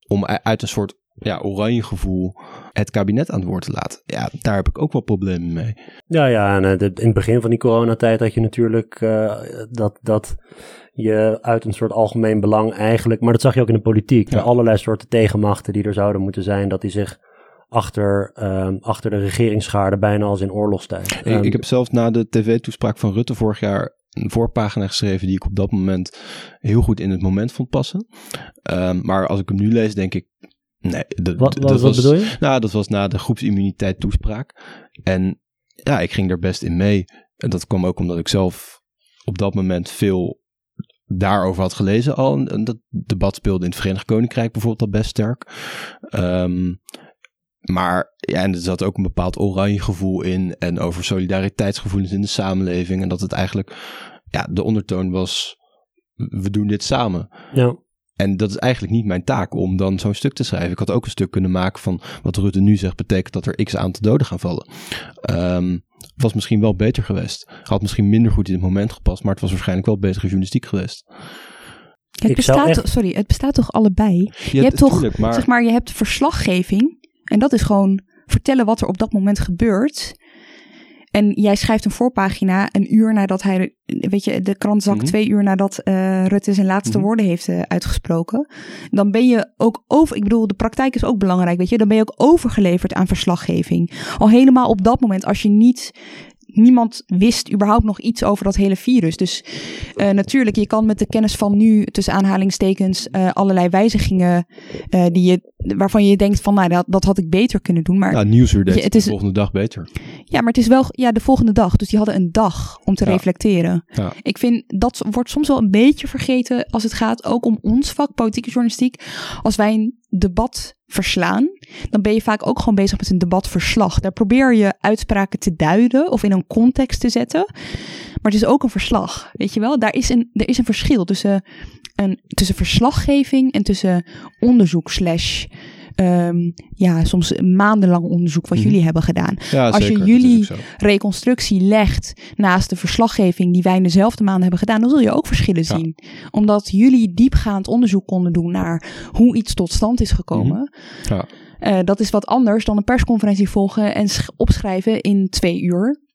Om uit een soort ja, oranje gevoel het kabinet aan het woord te laten. Ja, daar heb ik ook wel problemen mee. Ja, ja, en in het begin van die coronatijd had je natuurlijk uh, dat, dat je uit een soort algemeen belang eigenlijk, maar dat zag je ook in de politiek, ja. allerlei soorten tegenmachten die er zouden moeten zijn, dat die zich achter, um, achter de regeringsgaarden bijna als in oorlogstijd. Ik, um, ik heb zelfs na de tv-toespraak van Rutte vorig jaar een voorpagina geschreven die ik op dat moment heel goed in het moment vond passen. Um, maar als ik hem nu lees, denk ik, nee. Wat, wat, dat wat bedoel je? Nou, dat was na de groepsimmuniteit toespraak. En ja, ik ging er best in mee. En dat kwam ook omdat ik zelf op dat moment veel daarover had gelezen al. En dat debat speelde in het Verenigd Koninkrijk bijvoorbeeld al best sterk. Um, maar ja, en er zat ook een bepaald oranje gevoel in. En over solidariteitsgevoelens in de samenleving. En dat het eigenlijk, ja, de ondertoon was: we doen dit samen. Ja. En dat is eigenlijk niet mijn taak om dan zo'n stuk te schrijven. Ik had ook een stuk kunnen maken van wat Rutte nu zegt, betekent dat er x aantal doden gaan vallen. Um, was misschien wel beter geweest. Had misschien minder goed in het moment gepast, maar het was waarschijnlijk wel betere journalistiek geweest. Het bestaat, echt... sorry, het bestaat toch allebei? Ja, je hebt toch, tuurlijk, maar... zeg maar, je hebt verslaggeving. En dat is gewoon vertellen wat er op dat moment gebeurt. En jij schrijft een voorpagina een uur nadat hij, weet je, de krant zakt mm-hmm. twee uur nadat uh, Rutte zijn laatste mm-hmm. woorden heeft uh, uitgesproken. Dan ben je ook over, ik bedoel, de praktijk is ook belangrijk, weet je. Dan ben je ook overgeleverd aan verslaggeving. Al helemaal op dat moment, als je niet niemand wist überhaupt nog iets over dat hele virus. Dus uh, natuurlijk, je kan met de kennis van nu, tussen aanhalingstekens, uh, allerlei wijzigingen uh, die je, waarvan je denkt van, nou, dat, dat had ik beter kunnen doen. Maar ja, Nieuwsuur deed het is, de volgende dag beter. Ja, maar het is wel, ja, de volgende dag. Dus die hadden een dag om te ja. reflecteren. Ja. Ik vind, dat wordt soms wel een beetje vergeten als het gaat ook om ons vak, politieke journalistiek. Als wij een debat verslaan, dan ben je vaak ook gewoon bezig met een debatverslag. Daar probeer je uitspraken te duiden of in een context te zetten. Maar het is ook een verslag, weet je wel? Daar is een, er is een verschil tussen, een, tussen verslaggeving en tussen onderzoek slash um, ja, soms maandenlang onderzoek wat mm. jullie hebben gedaan. Ja, Als zeker, je jullie reconstructie legt naast de verslaggeving die wij in dezelfde maanden hebben gedaan, dan zul je ook verschillen ja. zien. Omdat jullie diepgaand onderzoek konden doen naar hoe iets tot stand is gekomen. Mm. Ja. Uh, dat is wat anders dan een persconferentie volgen en opschrijven in twee uur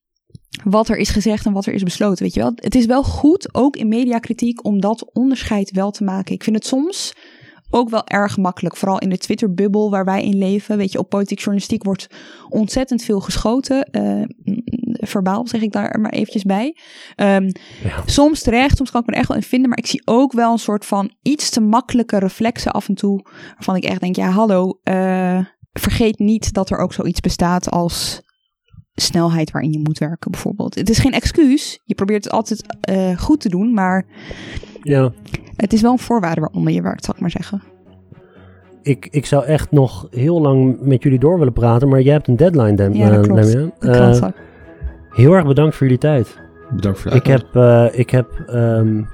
wat er is gezegd en wat er is besloten, weet je wel. Het is wel goed, ook in mediakritiek, om dat onderscheid wel te maken. Ik vind het soms ook wel erg makkelijk. Vooral in de Twitter-bubbel waar wij in leven. Weet je, op politiek journalistiek wordt ontzettend veel geschoten. Uh, verbaal zeg ik daar maar eventjes bij. Um, ja. Soms terecht, soms kan ik me er echt wel in vinden. Maar ik zie ook wel een soort van iets te makkelijke reflexen af en toe. Waarvan ik echt denk, ja hallo, uh, vergeet niet dat er ook zoiets bestaat als snelheid waarin je moet werken bijvoorbeeld. Het is geen excuus. Je probeert het altijd uh, goed te doen, maar... Ja. Het is wel een voorwaarde waaronder je werkt, zal ik maar zeggen. Ik, ik zou echt nog heel lang met jullie door willen praten, maar jij hebt een deadline, Dem ja, dat klopt. Uh, uh, heel erg bedankt voor jullie tijd. Bedankt voor de Ik heb, uh, ik heb um,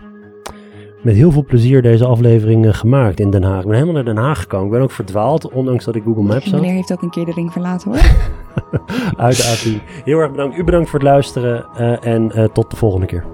met heel veel plezier deze aflevering eh, gemaakt in Den Haag. Ik ben helemaal naar Den Haag gekomen. Ik ben ook verdwaald, ondanks dat ik Google Maps had. Meneer heeft ook een keer de ring verlaten hoor. Uit de Heel erg bedankt. U bedankt voor het luisteren eh, en eh, tot de volgende keer.